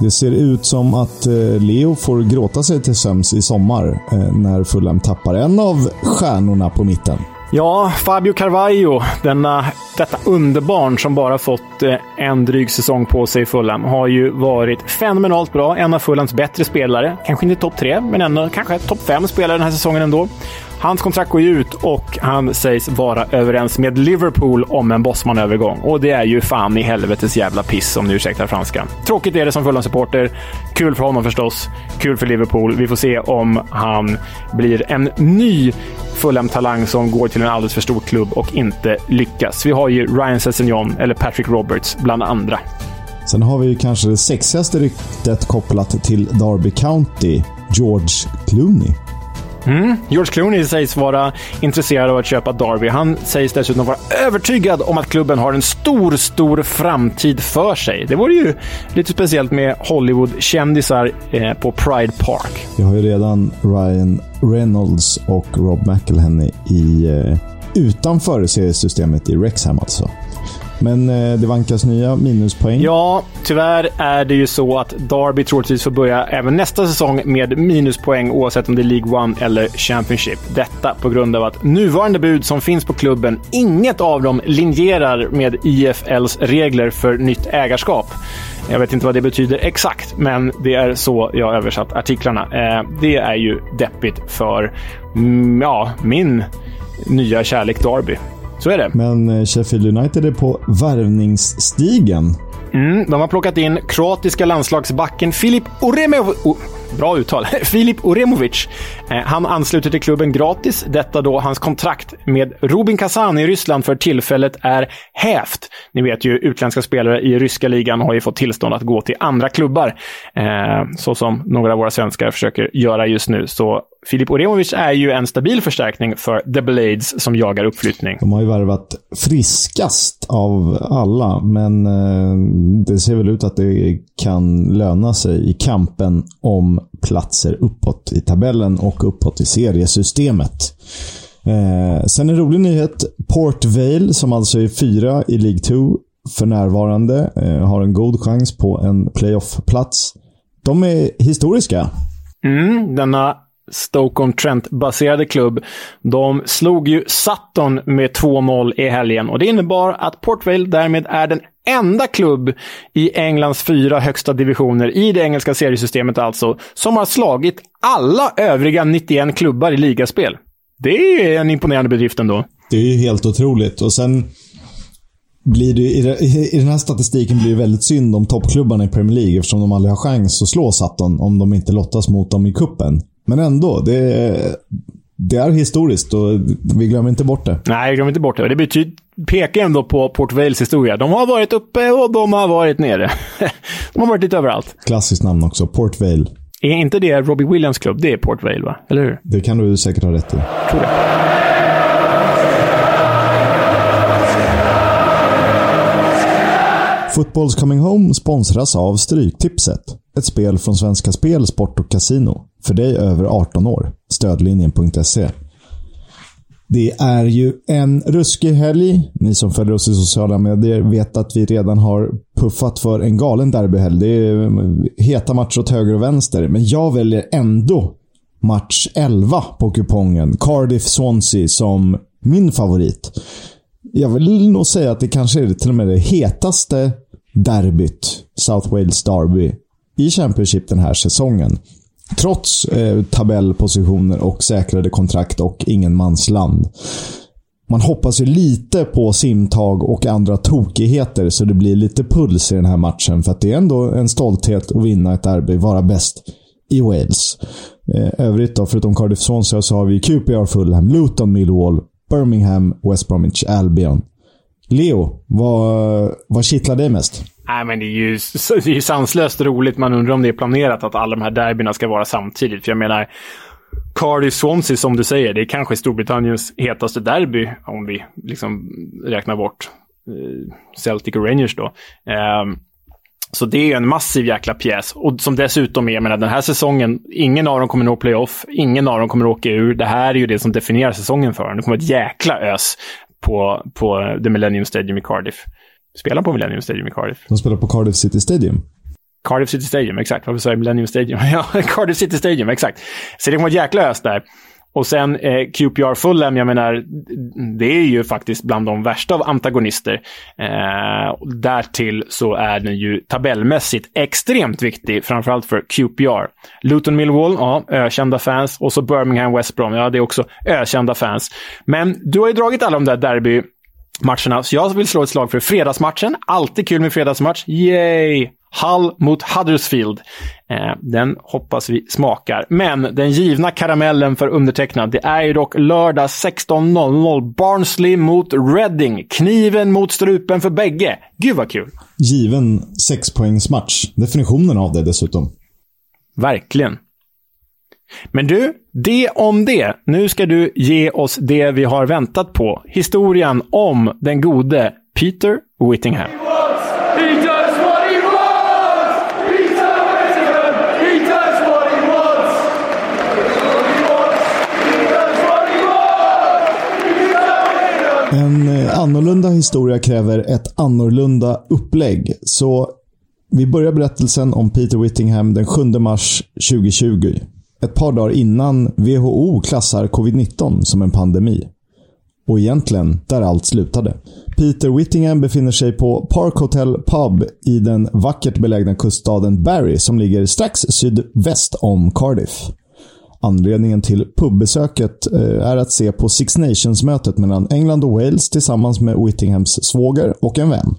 Det ser ut som att eh, Leo får gråta sig till söms i sommar eh, när Fulham tappar en av stjärnorna på mitten. Ja, Fabio Carvalho, denna, detta underbarn som bara fått en dryg säsong på sig i Fulham, har ju varit fenomenalt bra. En av Fulhams bättre spelare. Kanske inte topp tre, men ändå kanske topp fem spelare den här säsongen ändå. Hans kontrakt går ju ut och han sägs vara överens med Liverpool om en Bosman-övergång. Och det är ju fan i helvetes jävla piss om ni ursäktar franskan. Tråkigt är det som Fulham-supporter. Kul för honom förstås. Kul för Liverpool. Vi får se om han blir en ny Fulham-talang som går till en alldeles för stor klubb och inte lyckas. Vi har ju Ryan Sessegnon, eller Patrick Roberts, bland andra. Sen har vi ju kanske det sexigaste ryktet kopplat till Derby County, George Clooney. Mm. George Clooney sägs vara intresserad av att köpa Derby. Han sägs dessutom vara övertygad om att klubben har en stor, stor framtid för sig. Det vore ju lite speciellt med Hollywood-kändisar eh, på Pride Park. Vi har ju redan Ryan Reynolds och Rob McElhenney i, eh, utanför seriesystemet i Rexham alltså. Men eh, det vankas nya minuspoäng. Ja, tyvärr är det ju så att Derby troligtvis får börja även nästa säsong med minuspoäng oavsett om det är League One eller Championship. Detta på grund av att nuvarande bud som finns på klubben, inget av dem linjerar med IFLs regler för nytt ägarskap. Jag vet inte vad det betyder exakt, men det är så jag översatt artiklarna. Eh, det är ju deppigt för, mm, ja, min nya kärlek Derby. Så är det. Men eh, Sheffield United är på värvningsstigen. Mm, de har plockat in kroatiska landslagsbacken Filip Uremovic. Oh, bra uttal. Filip Uremovic. Eh, han ansluter till klubben gratis. Detta då hans kontrakt med Rubin Kazan i Ryssland för tillfället är hävt. Ni vet ju, utländska spelare i ryska ligan har ju fått tillstånd att gå till andra klubbar. Eh, så som några av våra svenskar försöker göra just nu. Så Filip Oremovic är ju en stabil förstärkning för The Blades som jagar uppflyttning. De har ju värvat friskast av alla, men eh, det ser väl ut att det kan löna sig i kampen om platser uppåt i tabellen och uppåt i seriesystemet. Eh, sen en rolig nyhet. Port Vale, som alltså är fyra i League 2 för närvarande, eh, har en god chans på en playoff-plats. De är historiska. Mm, denna Stoke-on-Trent-baserade klubb. De slog ju Sutton med 2-0 i helgen och det innebar att Port Vale därmed är den enda klubb i Englands fyra högsta divisioner, i det engelska seriesystemet alltså, som har slagit alla övriga 91 klubbar i ligaspel. Det är en imponerande bedrift ändå. Det är ju helt otroligt. Och sen blir det, i, den här statistiken blir det väldigt synd om toppklubbarna i Premier League eftersom de aldrig har chans att slå Sutton om de inte lottas mot dem i kuppen. Men ändå, det, det är historiskt och vi glömmer inte bort det. Nej, vi glömmer inte bort det. Det betyder, pekar ändå på Port Vales historia. De har varit uppe och de har varit nere. de har varit lite överallt. Klassiskt namn också, Port Vale. Är inte det Robbie Williams klubb? Det är Port Vale, va? Eller hur? Det kan du säkert ha rätt i. Tror det. Footballs Coming Home sponsras av Stryktipset. Ett spel från Svenska Spel, Sport och Casino. För dig över 18 år. Stödlinjen.se. Det är ju en ruskig helg. Ni som följer oss i sociala medier vet att vi redan har puffat för en galen derbyhelg. Det är mm, heta matcher åt höger och vänster. Men jag väljer ändå match 11 på kupongen. Cardiff-Swansea som min favorit. Jag vill nog säga att det kanske är till och med det hetaste derbyt, South Wales Derby, i Championship den här säsongen. Trots eh, tabellpositioner och säkrade kontrakt och ingen mansland. Man hoppas ju lite på simtag och andra tokigheter så det blir lite puls i den här matchen. För att det är ändå en stolthet att vinna ett derby, vara bäst i Wales. Eh, övrigt då, förutom Cardiff Swansea, så har vi QPR Fulham, Luton Millwall, Birmingham, West Bromwich Albion. Leo, vad, vad kittlar dig mest? Nej, men det är, ju, det är ju sanslöst roligt. Man undrar om det är planerat att alla de här derbyna ska vara samtidigt. För jag menar, Cardiff Swansea, som du säger, det är kanske Storbritanniens hetaste derby, om vi liksom räknar bort eh, Celtic och Rangers då. Um, så det är en massiv jäkla pjäs. Och som dessutom är, jag menar, den här säsongen, ingen av dem kommer nå playoff, ingen av dem kommer åka ur. Det här är ju det som definierar säsongen för dem. Det kommer ett jäkla ös på, på The Millennium Stadium i Cardiff. Spelar på Millennium Stadium i Cardiff. De spelar på Cardiff City Stadium. Cardiff City Stadium, exakt. Varför sa jag Millennium Stadium? ja, Cardiff City Stadium, exakt. Så det kommer ett jäkla ös där. Och sen eh, QPR Fulham, jag menar, det är ju faktiskt bland de värsta av antagonister. Eh, därtill så är den ju tabellmässigt extremt viktig, framförallt för QPR. Luton Millwall, ja, ökända fans. Och så Birmingham West Brom, ja, det är också ökända fans. Men du har ju dragit alla de där derby matcherna. Så jag vill slå ett slag för fredagsmatchen. Alltid kul med fredagsmatch. Yay! Hull mot Huddersfield. Eh, den hoppas vi smakar. Men den givna karamellen för undertecknad, det är ju dock lördag 16.00. Barnsley mot Reading. Kniven mot strupen för bägge. Gud vad kul! Given sexpoängsmatch. Definitionen av det dessutom. Verkligen. Men du, det om det. Nu ska du ge oss det vi har väntat på. Historien om den gode Peter Whittingham. En eh, annorlunda historia kräver ett annorlunda upplägg. Så vi börjar berättelsen om Peter Whittingham den 7 mars 2020. Ett par dagar innan WHO klassar covid-19 som en pandemi. Och egentligen där allt slutade. Peter Whittingham befinner sig på Park Hotel Pub i den vackert belägna kuststaden Barry som ligger strax sydväst om Cardiff. Anledningen till pubbesöket eh, är att se på Six Nations-mötet mellan England och Wales tillsammans med Whittinghams svåger och en vän.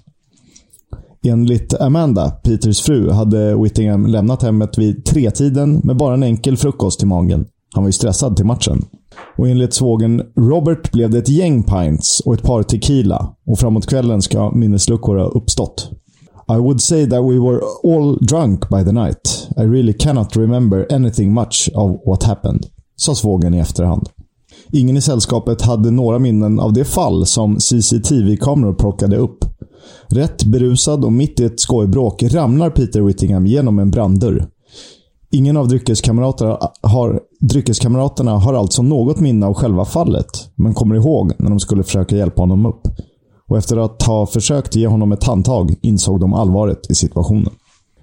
Enligt Amanda, Peters fru, hade Whittingham lämnat hemmet vid tretiden med bara en enkel frukost i magen. Han var ju stressad till matchen. Och enligt svågen Robert blev det ett gäng pints och ett par tequila. Och framåt kvällen ska minnesluckor ha uppstått. I would say that we were all drunk by the night. I really cannot remember anything much of what happened. Sa svågen i efterhand. Ingen i sällskapet hade några minnen av det fall som CCTV-kameror plockade upp. Rätt berusad och mitt i ett skojbråk ramlar Peter Whittingham genom en branddörr. Ingen av dryckeskamraterna har, dryckeskamraterna har alltså något minne av själva fallet, men kommer ihåg när de skulle försöka hjälpa honom upp och efter att ha försökt ge honom ett handtag insåg de allvaret i situationen.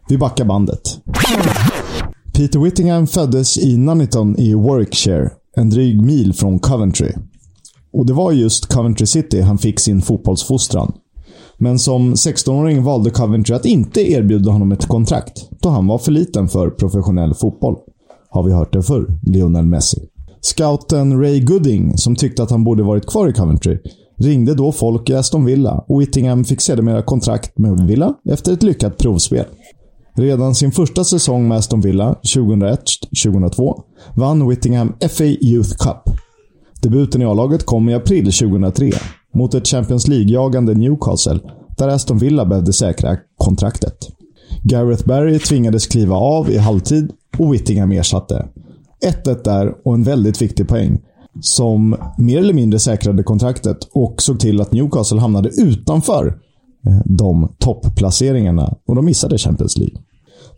Vi backar bandet. Peter Whittingham föddes i Nuneaton i Warwickshire, en dryg mil från Coventry. Och det var just Coventry City han fick sin fotbollsfostran. Men som 16-åring valde Coventry att inte erbjuda honom ett kontrakt, då han var för liten för professionell fotboll. Har vi hört det förr? Lionel Messi. Scouten Ray Gooding, som tyckte att han borde varit kvar i Coventry, ringde då folk i Aston Villa och Whittingham fick sedermera kontrakt med Villa efter ett lyckat provspel. Redan sin första säsong med Aston Villa, 2001-2002, vann Whittingham FA Youth Cup. Debuten i A-laget kom i april 2003 mot ett Champions League-jagande Newcastle där Aston Villa behövde säkra kontraktet. Gareth Barry tvingades kliva av i halvtid och Whittingham ersatte. 1-1 där och en väldigt viktig poäng som mer eller mindre säkrade kontraktet och såg till att Newcastle hamnade utanför Eh, de topplaceringarna och de missade Champions League.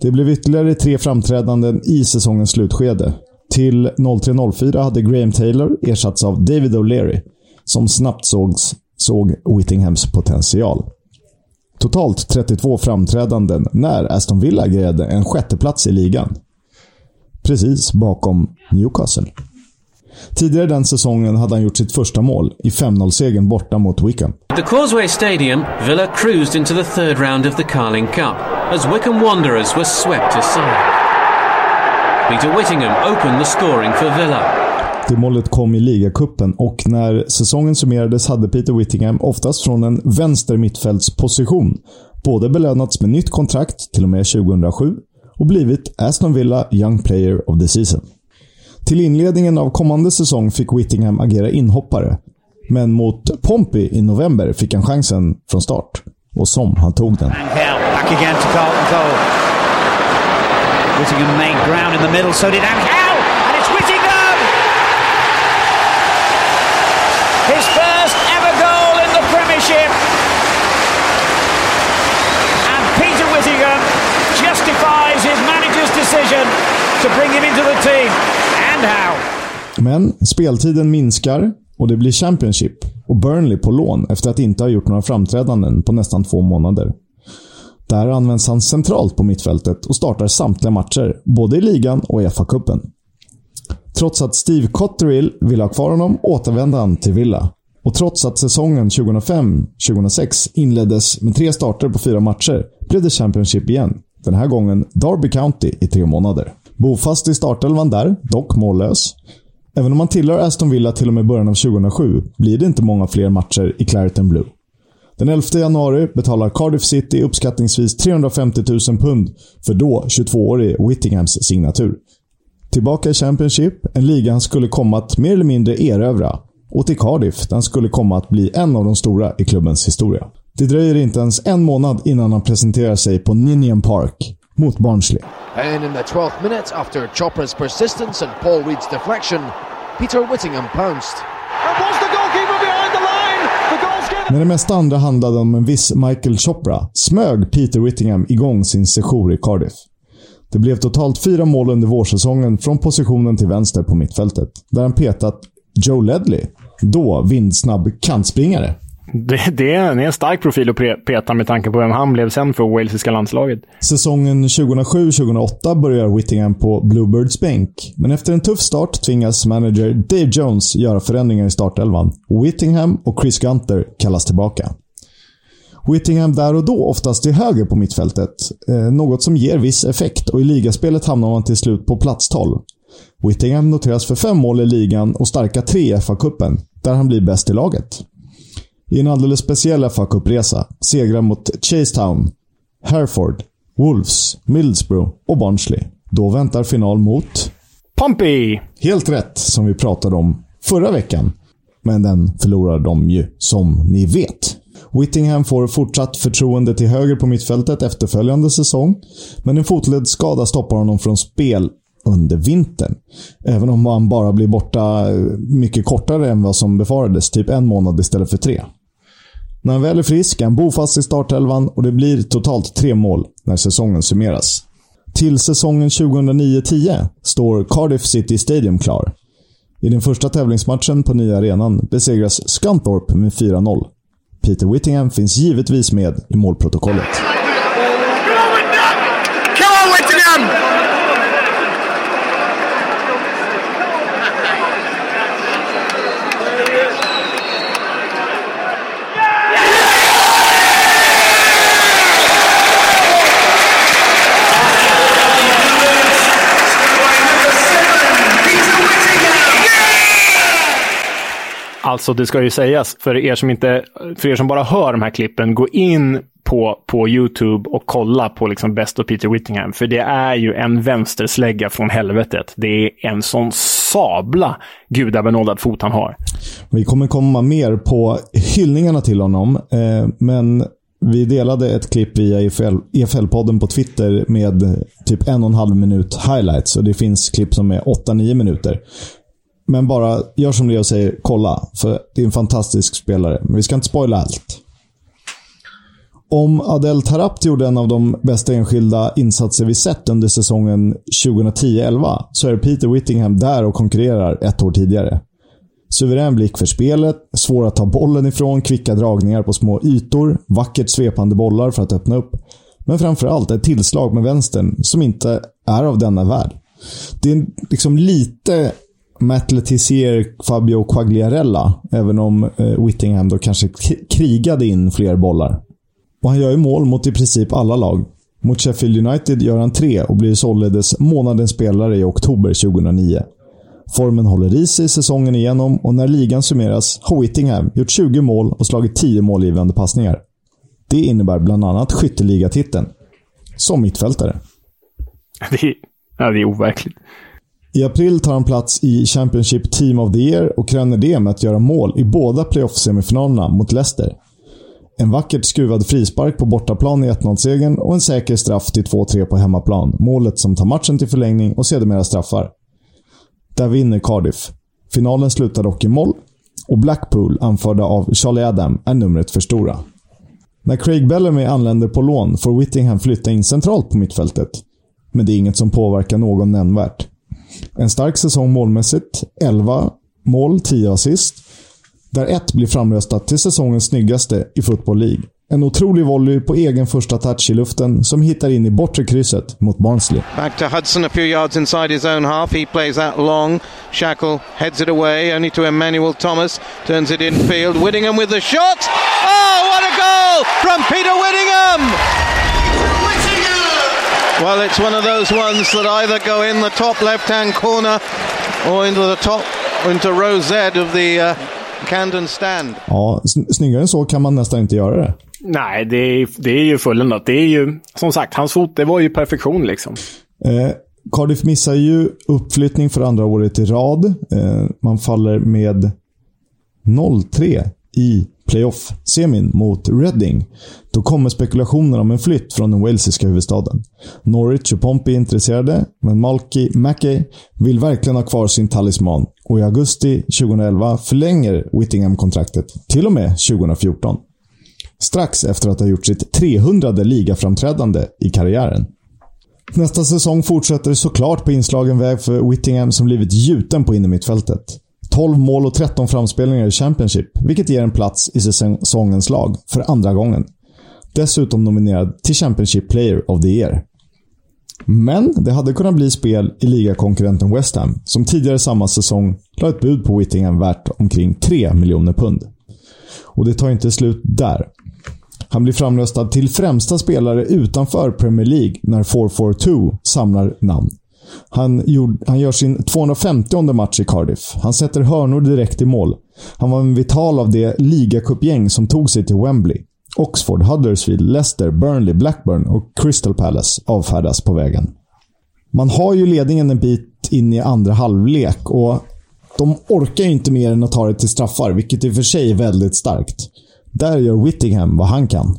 Det blev ytterligare tre framträdanden i säsongens slutskede. Till 03.04 hade Graham Taylor ersatts av David O'Leary, som snabbt sågs, såg Whittinghams potential. Totalt 32 framträdanden när Aston Villa grejade en sjätteplats i ligan. Precis bakom Newcastle. Tidigare den säsongen hade han gjort sitt första mål i 5-0-segern borta mot Wickham. At the Causeway Stadium, Villa cruised into the third round of the Carling Cup as Wickham Wanderers were swept aside. Peter Whittingham opened the scoring for Villa. Det målet kom i ligacupen och när säsongen summerades hade Peter Whittingham oftast från en vänster mittfältsposition både belönats med nytt kontrakt till och med 2007 och blivit Aston Villa Young Player of the Season. Till inledningen av kommande säsong fick Whittingham agera inhoppare, men mot Pompey i november fick han chansen från start. Och som han tog den. Whittingham made ground in the middle, so did Angel, and it's Whittingham! His first ever goal in the Premiership. And Peter Whittingham justifies his manager's decision to bring him into the team. And? Men speltiden minskar och det blir Championship och Burnley på lån efter att inte ha gjort några framträdanden på nästan två månader. Där används han centralt på mittfältet och startar samtliga matcher, både i ligan och i FA-cupen. Trots att Steve Cotterill ville ha kvar honom återvände han till Villa. Och trots att säsongen 2005-2006 inleddes med tre starter på fyra matcher blev det Championship igen. Den här gången Derby County i tre månader. Bofast i startelvan där, dock mållös. Även om han tillhör Aston Villa till och med början av 2007 blir det inte många fler matcher i Clariton Blue. Den 11 januari betalar Cardiff City uppskattningsvis 350 000 pund för då 22-årige Whittinghams signatur. Tillbaka i Championship, en liga han skulle komma att mer eller mindre erövra. Och till Cardiff, där han skulle komma att bli en av de stora i klubbens historia. Det dröjer inte ens en månad innan han presenterar sig på Ninian Park mot Barnsley. And in the 12th minute, after Chopra's persistence and Paul Reed's deflection, Peter Whittingham pounced. När det mesta andra handlade om en viss Michael Chopra smög Peter Whittingham igång sin sejour i Cardiff. Det blev totalt fyra mål under vårsäsongen från positionen till vänster på mittfältet, där han petat Joe Ledley, då vindsnabb kantspringare. Det, det, är, en stark profil att peta med tanke på vem han blev sen för walesiska landslaget. Säsongen 2007-2008 börjar Whittingham på Bluebirds bänk, men efter en tuff start tvingas manager Dave Jones göra förändringar i startelvan. Whittingham och Chris Gunter kallas tillbaka. Whittingham där och då oftast till höger på mittfältet, eh, något som ger viss effekt och i ligaspelet hamnar man till slut på plats 12. Whittingham noteras för fem mål i ligan och starka tre i FA-cupen, där han blir bäst i laget. I en alldeles speciell fa Cup-resa segrar mot Chasetown, Hereford, Wolves, Middlesbrough och Barnsley. Då väntar final mot... Pompey! Helt rätt, som vi pratade om förra veckan. Men den förlorar de ju, som ni vet. Whittingham får fortsatt förtroende till höger på mittfältet efterföljande säsong, men en fotledsskada stoppar honom från spel under vintern. Även om han bara blir borta mycket kortare än vad som befarades, typ en månad istället för tre. När han väl är frisk är han bofast i startelvan och det blir totalt tre mål när säsongen summeras. Till säsongen 2009-10 står Cardiff City Stadium klar. I den första tävlingsmatchen på nya arenan besegras Scunthorpe med 4-0. Peter Whittingham finns givetvis med i målprotokollet. Come on, Whittingham! Alltså, det ska ju sägas, för er som, inte, för er som bara hör de här klippen, gå in på, på YouTube och kolla på liksom Best of Peter Whittingham. För det är ju en vänsterslägga från helvetet. Det är en sån sabla gudabenådad fot han har. Vi kommer komma mer på hyllningarna till honom, eh, men vi delade ett klipp via EFL-podden på Twitter med typ en och en halv minut highlights. Och det finns klipp som är 8-9 minuter. Men bara gör som Leo säger, kolla. För det är en fantastisk spelare. Men vi ska inte spoila allt. Om Adel Tarapt gjorde en av de bästa enskilda insatser vi sett under säsongen 2010-11 så är Peter Whittingham där och konkurrerar ett år tidigare. Suverän blick för spelet, svår att ta bollen ifrån, kvicka dragningar på små ytor, vackert svepande bollar för att öppna upp. Men framförallt ett tillslag med vänstern som inte är av denna värld. Det är liksom lite Matt Letizier, Fabio Quagliarella, även om eh, Whittingham då kanske krigade in fler bollar. Och han gör ju mål mot i princip alla lag. Mot Sheffield United gör han tre och blir således månadens spelare i oktober 2009. Formen håller i sig säsongen igenom och när ligan summeras har Whittingham gjort 20 mål och slagit 10 målgivande passningar. Det innebär bland annat skytteligatiteln. Som mittfältare. Det är, ja, det är overkligt. I april tar han plats i Championship Team of the Year och kröner det med att göra mål i båda playoff-semifinalerna mot Leicester. En vackert skruvad frispark på bortaplan i 1-0-segern och en säker straff till 2-3 på hemmaplan. Målet som tar matchen till förlängning och sedermera straffar. Där vinner Cardiff. Finalen slutar dock i moll och Blackpool, anförda av Charlie Adam, är numret för stora. När Craig Bellamy anländer på lån får Whittingham flytta in centralt på mittfältet. Men det är inget som påverkar någon nämnvärt. En stark säsong målmässigt. 11 mål, 10 assist. Där ett blir framröstat till säsongens snyggaste i Football League. En otrolig volley på egen första touch i luften som hittar in i bortre krysset mot Barnsley. Back to Hudson a few yards inside his own half. He plays that long. Shackle heads it away, only to Emmanuel Thomas. Turns it infield. Whittingham with the shot. Oh, what a goal from Peter Whittingham! Well, it's one of those ones that either go in the top left-hand corner or into the top, into row Z of the uh, Camden stand. Ja, snyggare än så kan man nästan inte göra det. Nej, det är, det är ju fulländat. Det är ju, som sagt, hans fot, det var ju perfektion liksom. Eh, Cardiff missar ju uppflyttning för andra året i rad. Eh, man faller med 0-3 i playoff-semin mot Reading. Då kommer spekulationer om en flytt från den walesiska huvudstaden. Norwich och Pompey är intresserade, men Malky Mackey vill verkligen ha kvar sin talisman och i augusti 2011 förlänger Whittingham kontraktet till och med 2014. Strax efter att ha gjort sitt 300 ligaframträdande i karriären. Nästa säsong fortsätter såklart på inslagen väg för Whittingham som blivit gjuten på innermittfältet. 12 mål och 13 framspelningar i Championship, vilket ger en plats i säsongens lag för andra gången. Dessutom nominerad till Championship Player of the Year. Men det hade kunnat bli spel i ligakonkurrenten West Ham, som tidigare samma säsong la ett bud på Whittingham värt omkring 3 miljoner pund. Och det tar inte slut där. Han blir framröstad till främsta spelare utanför Premier League när 442 samlar namn. Han, gjorde, han gör sin 250 match i Cardiff. Han sätter hörnor direkt i mål. Han var en vital av det ligacupgäng som tog sig till Wembley. Oxford, Huddersfield, Leicester, Burnley, Blackburn och Crystal Palace avfärdas på vägen. Man har ju ledningen en bit in i andra halvlek och de orkar ju inte mer än att ta det till straffar, vilket i och för sig är väldigt starkt. Där gör Whittingham vad han kan.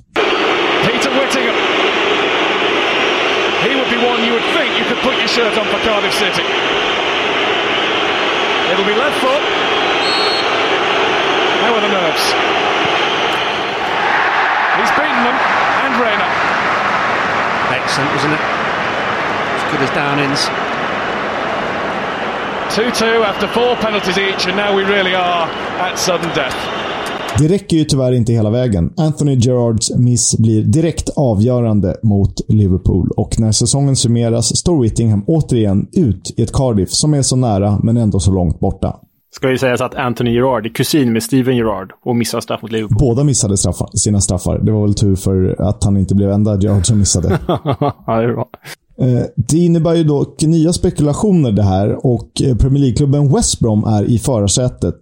He would be one you would think you could put your shirt on for Cardiff City. It'll be left foot. How are the nerves? He's beaten them and Rayner. Excellent, isn't it? As good as Downings. 2-2 after four penalties each and now we really are at sudden death. Det räcker ju tyvärr inte hela vägen. Anthony Gerards miss blir direkt avgörande mot Liverpool och när säsongen summeras står Whittingham återigen ut i ett Cardiff som är så nära men ändå så långt borta. Ska ju sägas att Anthony Gerard är kusin med Steven Gerard och missar straff mot Liverpool. Båda missade straffar, sina straffar. Det var väl tur för att han inte blev enda Gerard som missade. ja, det är bra. Eh, det innebär ju dock nya spekulationer det här och eh, Premier League-klubben West Brom är i förarsätet.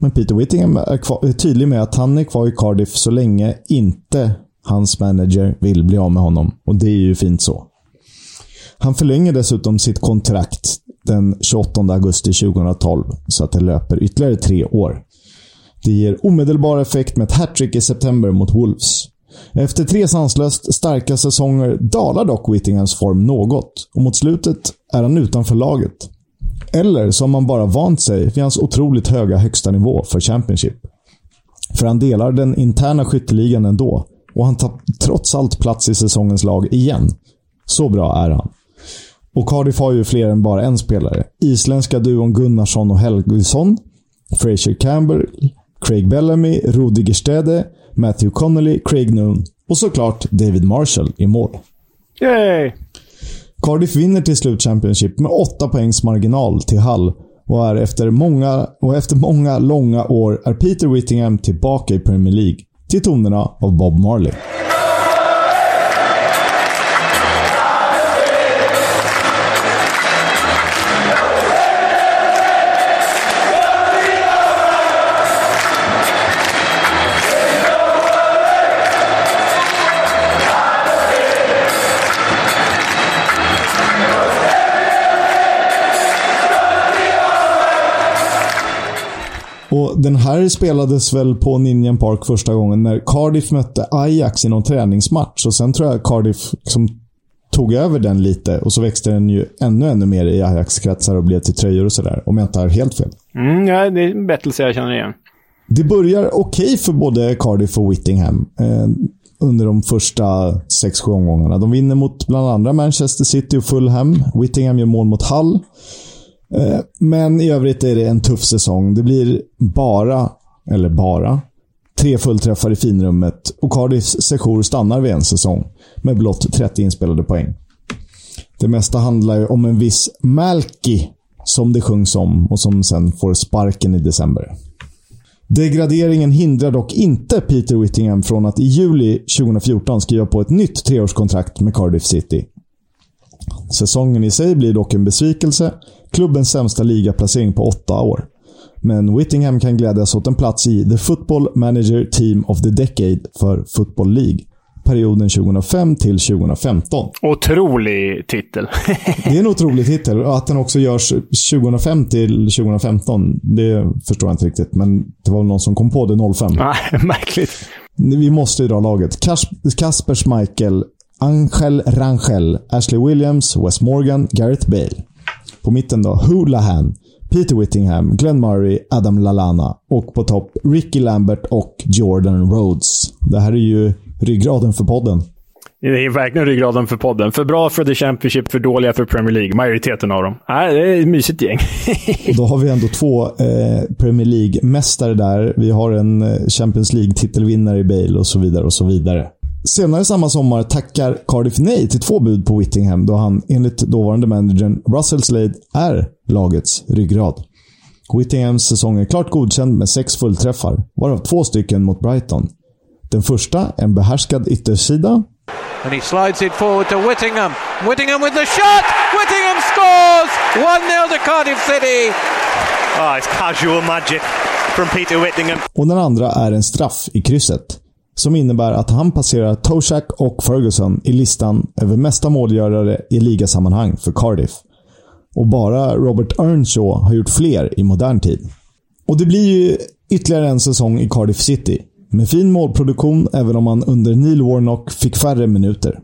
Men Peter Whittingham är, kvar, är tydlig med att han är kvar i Cardiff så länge inte hans manager vill bli av med honom. Och det är ju fint så. Han förlänger dessutom sitt kontrakt den 28 augusti 2012, så att det löper ytterligare tre år. Det ger omedelbar effekt med ett hattrick i september mot Wolves. Efter tre sanslöst starka säsonger dalar dock Whittinghams form något och mot slutet är han utanför laget. Eller så har man bara vant sig vid hans otroligt höga högsta nivå för Championship. För han delar den interna skytteligan ändå och han tar trots allt plats i säsongens lag igen. Så bra är han. Och Cardiff har ju fler än bara en spelare. Isländska duon Gunnarsson och Helgesson, Fraser Campbell, Craig Bellamy, Rudiger Stede, Matthew Connolly, Craig Noon och såklart David Marshall i mål. Yay! Cardiff vinner till slut Championship med 8 poängs marginal till Hull Och, är efter många, och efter många långa år är Peter Whittingham tillbaka i Premier League. Till tonerna av Bob Marley. Och Den här spelades väl på Ninian Park första gången när Cardiff mötte Ajax i någon träningsmatch. Och Sen tror jag Cardiff liksom tog över den lite och så växte den ju ännu, ännu mer i Ajax-kretsar och blev till tröjor och sådär. Om jag inte har helt fel. Mm, ja, det är en berättelse jag känner igen. Det börjar okej okay för både Cardiff och Whittingham eh, under de första 6-7 omgångarna. De vinner mot bland andra Manchester City och Fulham. Whittingham gör mål mot Hull. Eh, men i övrigt är det en tuff säsong. Det blir bara, eller bara, tre fullträffar i finrummet och Cardiffs sejour stannar vid en säsong med blott 30 inspelade poäng. Det mesta handlar ju om en viss Malky som det sjungs om och som sen får sparken i december. Degraderingen hindrar dock inte Peter Whittingham från att i juli 2014 skriva på ett nytt treårskontrakt med Cardiff City. Säsongen i sig blir dock en besvikelse. Klubbens sämsta ligaplacering på åtta år. Men Whittingham kan glädjas åt en plats i The Football Manager Team of the Decade för Football League. Perioden 2005 till 2015. Otrolig titel. det är en otrolig titel. Att den också görs 2005 till 2015, det förstår jag inte riktigt. Men det var väl någon som kom på det 05. Nej, märkligt. Vi måste ju dra laget. Kasper Schmeichel, Angel Rangel, Ashley Williams, Wes Morgan, Gareth Bale. På mitten då, Houlihan, Peter Whittingham, Glenn Murray, Adam Lallana. Och på topp, Ricky Lambert och Jordan Rhodes. Det här är ju ryggraden för podden. Det är verkligen ryggraden för podden. För bra för The Championship, för dåliga för Premier League. Majoriteten av dem. Äh, det är ett mysigt gäng. Då har vi ändå två eh, Premier League-mästare där. Vi har en eh, Champions League-titelvinnare i Bale och så vidare och så vidare. Senare samma sommar tackar Cardiff nej till två bud på Whittingham då han enligt dåvarande managern Russell Slade är lagets ryggrad. Whittinghams säsong är klart godkänd med sex fullträffar, varav två stycken mot Brighton. Den första, en behärskad yttersida. And he slides it forward to Whittingham. Whittingham with the shot! Whittingham scores! 1-0 to Cardiff City! Oh, it's casual magic from Peter Whittingham. Och den andra är en straff i krysset som innebär att han passerar Toshak och Ferguson i listan över mesta målgörare i ligasammanhang för Cardiff. Och bara Robert Earnshaw har gjort fler i modern tid. Och det blir ju ytterligare en säsong i Cardiff City. Med fin målproduktion, även om han under Neil Warnock fick färre minuter.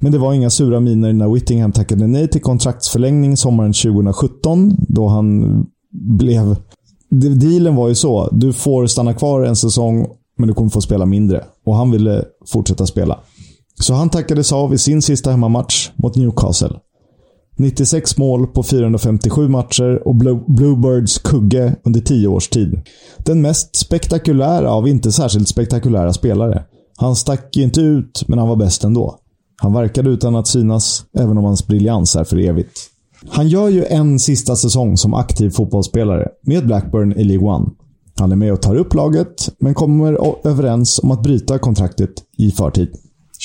Men det var inga sura miner när Whittingham tackade nej till kontraktsförlängning sommaren 2017, då han blev... Dealen var ju så. Du får stanna kvar en säsong men du kommer få spela mindre. Och han ville fortsätta spela. Så han tackades av i sin sista hemmamatch mot Newcastle. 96 mål på 457 matcher och Bluebirds kugge under 10 års tid. Den mest spektakulära av inte särskilt spektakulära spelare. Han stack ju inte ut, men han var bäst ändå. Han verkade utan att synas, även om hans briljans är för evigt. Han gör ju en sista säsong som aktiv fotbollsspelare med Blackburn i League One. Han är med och tar upp laget, men kommer överens om att bryta kontraktet i förtid.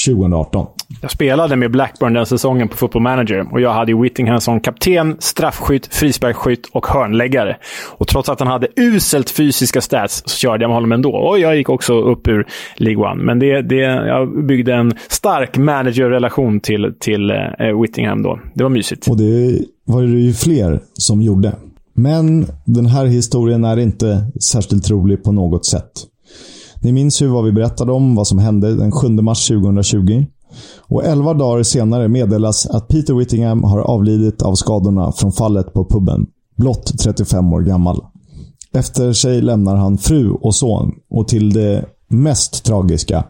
2018. Jag spelade med Blackburn den säsongen på Football Manager och jag hade Whittingham som kapten, straffskytt, frisparksskytt och hörnläggare. Och trots att han hade uselt fysiska stats så körde jag med honom ändå. Och jag gick också upp ur League One. Men det, det, jag byggde en stark managerrelation till, till uh, Whittingham då. Det var mysigt. Och det var det ju fler som gjorde. Men den här historien är inte särskilt rolig på något sätt. Ni minns ju vad vi berättade om, vad som hände den 7 mars 2020. Och 11 dagar senare meddelas att Peter Whittingham har avlidit av skadorna från fallet på puben. Blott 35 år gammal. Efter sig lämnar han fru och son. Och till det mest tragiska.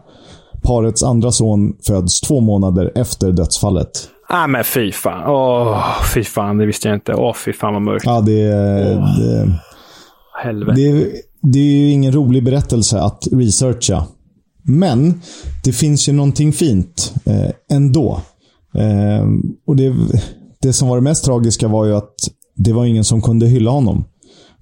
Parets andra son föds två månader efter dödsfallet. Nej, ah, men fy fan. Åh, fy fan. Det visste jag inte. Åh, fy fan vad mörkt. Ja, det... Oh. det Helvete. Det, det är ju ingen rolig berättelse att researcha. Men det finns ju någonting fint eh, ändå. Eh, och det, det som var det mest tragiska var ju att det var ingen som kunde hylla honom.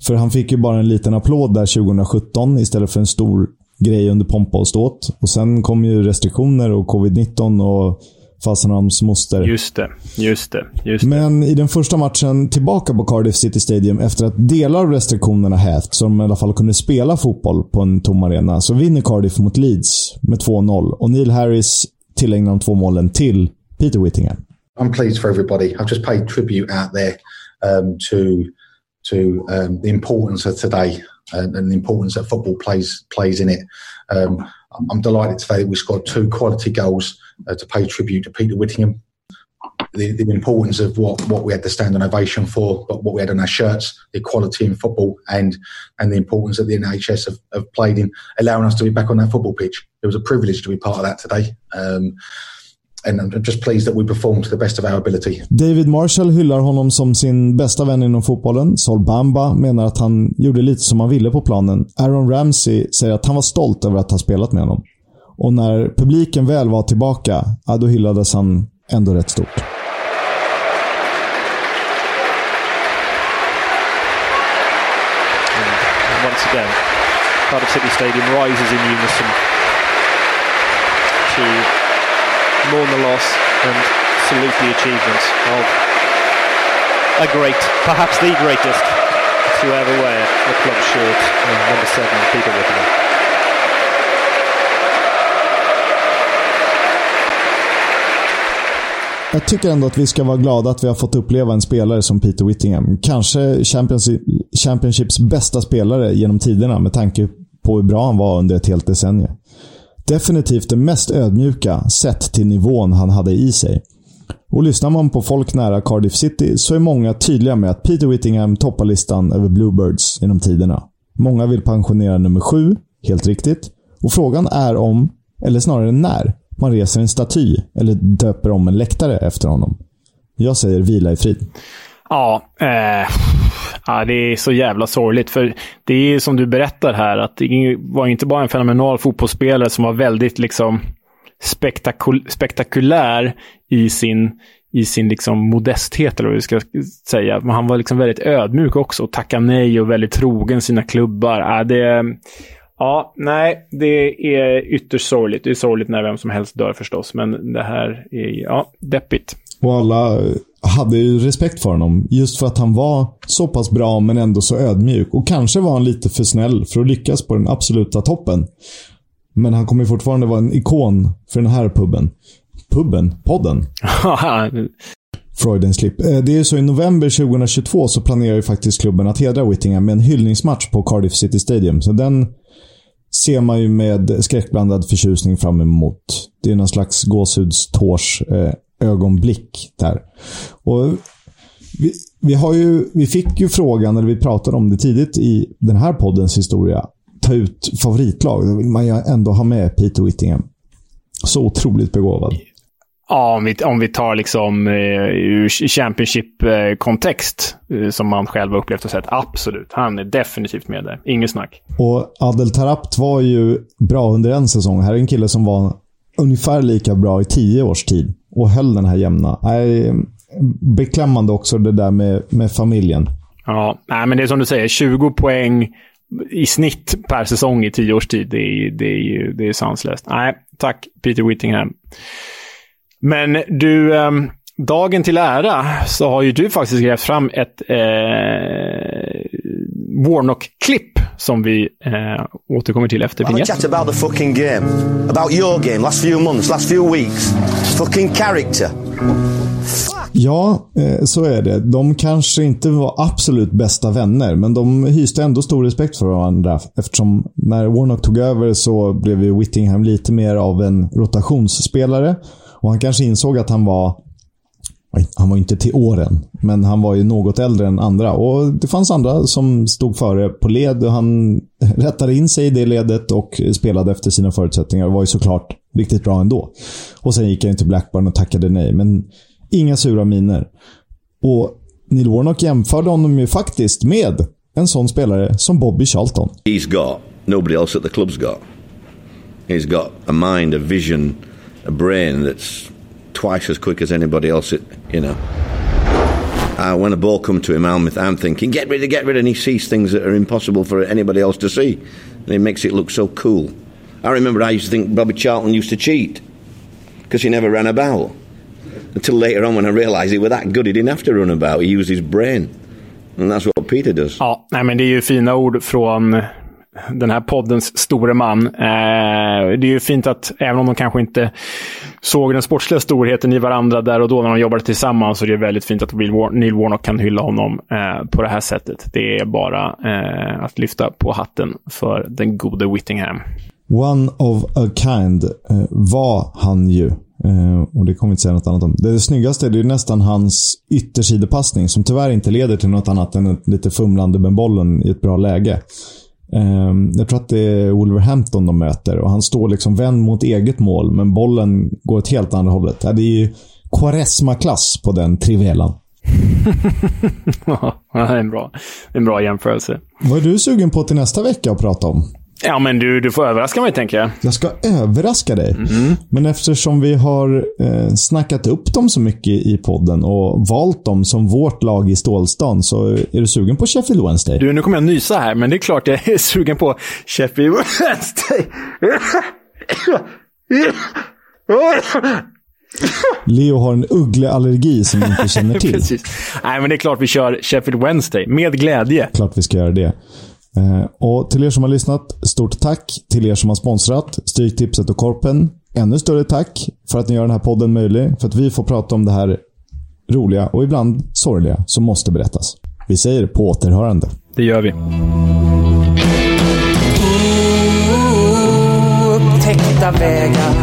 För han fick ju bara en liten applåd där 2017 istället för en stor grej under pompa och ståt. Och sen kom ju restriktioner och covid-19 och fasen hans moster. Just det, just det, just det. Men i den första matchen tillbaka på Cardiff City Stadium efter att delar av restriktionerna hävts, så de i alla fall kunde spela fotboll på en tom arena, så vinner Cardiff mot Leeds med 2-0. Och Neil Harris tillägnar de två målen till Peter Whittingham. I'm pleased for everybody. I've just paid tribute out there um, to to um, the importance of today and, and, the importance that football plays plays in it. Um, I'm delighted today that we scored two quality goals uh, to pay tribute to Peter Whittingham. The, the, importance of what, what we had to stand on ovation for, but what we had on our shirts, the equality in football, and and the importance that the NHS have, have played in allowing us to be back on that football pitch. It was a privilege to be part of that today. Um, and I'm just pleased that we performed to the best of our ability. David Marshall hyllar honom som sin bästa vän inom fotbollen. Sol Bamba menar att han gjorde lite som han ville på planen. Aaron Ramsey säger att han var stolt över att ha spelat med honom. Och när publiken väl var tillbaka, ja, då hyllades han ändå rätt stort. And once again, Cardiff City Stadium rises in unison to mourn the loss and salute the achievements of a great, perhaps the greatest to ever wear a club shirt, uh, number seven, Peter Whittingham. Jag tycker ändå att vi ska vara glada att vi har fått uppleva en spelare som Peter Whittingham. Kanske Champions, Championships bästa spelare genom tiderna med tanke på hur bra han var under ett helt decennium. Definitivt det mest ödmjuka sett till nivån han hade i sig. Och lyssnar man på folk nära Cardiff City så är många tydliga med att Peter Whittingham toppar listan över Bluebirds genom tiderna. Många vill pensionera nummer sju, helt riktigt. Och frågan är om, eller snarare när, man reser en staty eller döper om en läktare efter honom. Jag säger vila i frid. Ja, eh, ja, det är så jävla sorgligt. För det är som du berättar här, att det var inte bara en fenomenal fotbollsspelare som var väldigt liksom spektakul spektakulär i sin, i sin liksom modesthet, eller vad vi ska säga. Men han var liksom väldigt ödmjuk också och tackade nej och väldigt trogen sina klubbar. Ja, det, Ja, nej, det är ytterst sorgligt. Det är sorgligt när vem som helst dör förstås, men det här är ja, deppigt. Och alla hade ju respekt för honom. Just för att han var så pass bra, men ändå så ödmjuk. Och kanske var han lite för snäll för att lyckas på den absoluta toppen. Men han kommer fortfarande vara en ikon för den här puben. Puben? Podden? Freudens slip. Eh, det är så i november 2022 så planerar ju faktiskt klubben att hedra Whittingham med en hyllningsmatch på Cardiff City Stadium. Så den ser man ju med skräckblandad förtjusning fram emot. Det är någon slags gåshudstårs eh, ögonblick där. Och vi, vi, har ju, vi fick ju frågan, eller vi pratade om det tidigt i den här poddens historia. Ta ut favoritlag. Då vill man ju ändå ha med Peter Whittingham. Så otroligt begåvad. Ja, om vi, om vi tar liksom eh, ur Championship-kontext, eh, som man själv har upplevt och sett. Absolut. Han är definitivt med där. Inget snack. Och Adel Tarapt var ju bra under en säsong. Här är en kille som var ungefär lika bra i tio års tid och höll den här jämna. Äh, beklämmande också det där med, med familjen. Ja, nej, men det är som du säger. 20 poäng i snitt per säsong i tio års tid. Det är, det är, det är sanslöst. Nej, tack Peter Whittingham. Men du, ehm, dagen till ära så har ju du faktiskt grävt fram ett eh, Warnock-klipp som vi eh, återkommer till efter vinjetten. chat about the fucking game. About your game, last few months, last few weeks. Fucking character. Ja, eh, så är det. De kanske inte var absolut bästa vänner, men de hyste ändå stor respekt för varandra. Eftersom när Warnock tog över så blev ju Whittingham lite mer av en rotationsspelare. Och han kanske insåg att han var han var inte till åren, men han var ju något äldre än andra. Och Det fanns andra som stod före på led och han rättade in sig i det ledet och spelade efter sina förutsättningar och var ju såklart riktigt bra ändå. Och Sen gick han till Blackburn och tackade nej, men inga sura miner. Och Neil Warnock jämförde honom ju faktiskt med en sån spelare som Bobby Charlton. He's got nobody else at the club's got. He's got a mind, a vision, a brain that's twice as quick as anybody else, it, you know. uh, when a ball comes to him, I'm, I'm thinking, get rid of, get rid of, and he sees things that are impossible for anybody else to see. And he makes it look so cool. I remember I used to think Bobby Charlton used to cheat because he never ran about. Until later on when I realised he was that good, he didn't have to run about. He used his brain. And that's what Peter does. Ja, nej, men det är ju fina ord från den här poddens store man. Eh, det är ju fint att, även om de kanske inte såg den sportsliga storheten i varandra där och då när de jobbade tillsammans, så är det väldigt fint att Neil Warnock kan hylla honom eh, på det här sättet. Det är bara eh, att lyfta på hatten för den gode Whittingham. One of a kind eh, var han ju. Eh, och det kommer vi inte säga något annat om. Det, det snyggaste det är nästan hans yttersidepassning som tyvärr inte leder till något annat än ett lite fumlande med bollen i ett bra läge. Um, jag tror att det är Wolverhampton de möter och han står liksom vänd mot eget mål, men bollen går åt helt andra hållet. Ja, det är ju Quaresma-klass på den trivelan. ja, det är en bra, en bra jämförelse. Vad är du sugen på till nästa vecka att prata om? Ja, men du, du får överraska mig, tänker jag. Jag ska överraska dig. Mm. Men eftersom vi har eh, snackat upp dem så mycket i podden och valt dem som vårt lag i Stålstan, så är du sugen på Sheffield Wednesday? Du, nu kommer jag nysa här, men det är klart jag är sugen på Sheffield Wednesday. Leo har en uggleallergi som han inte känner till. Nej, men det är klart vi kör Sheffield Wednesday. Med glädje. Klart vi ska göra det. Eh, och till er som har lyssnat, stort tack. Till er som har sponsrat, Stryktipset och Korpen. Ännu större tack för att ni gör den här podden möjlig. För att vi får prata om det här roliga och ibland sorgliga som måste berättas. Vi säger på återhörande. Det gör vi. Upptäckta vägar,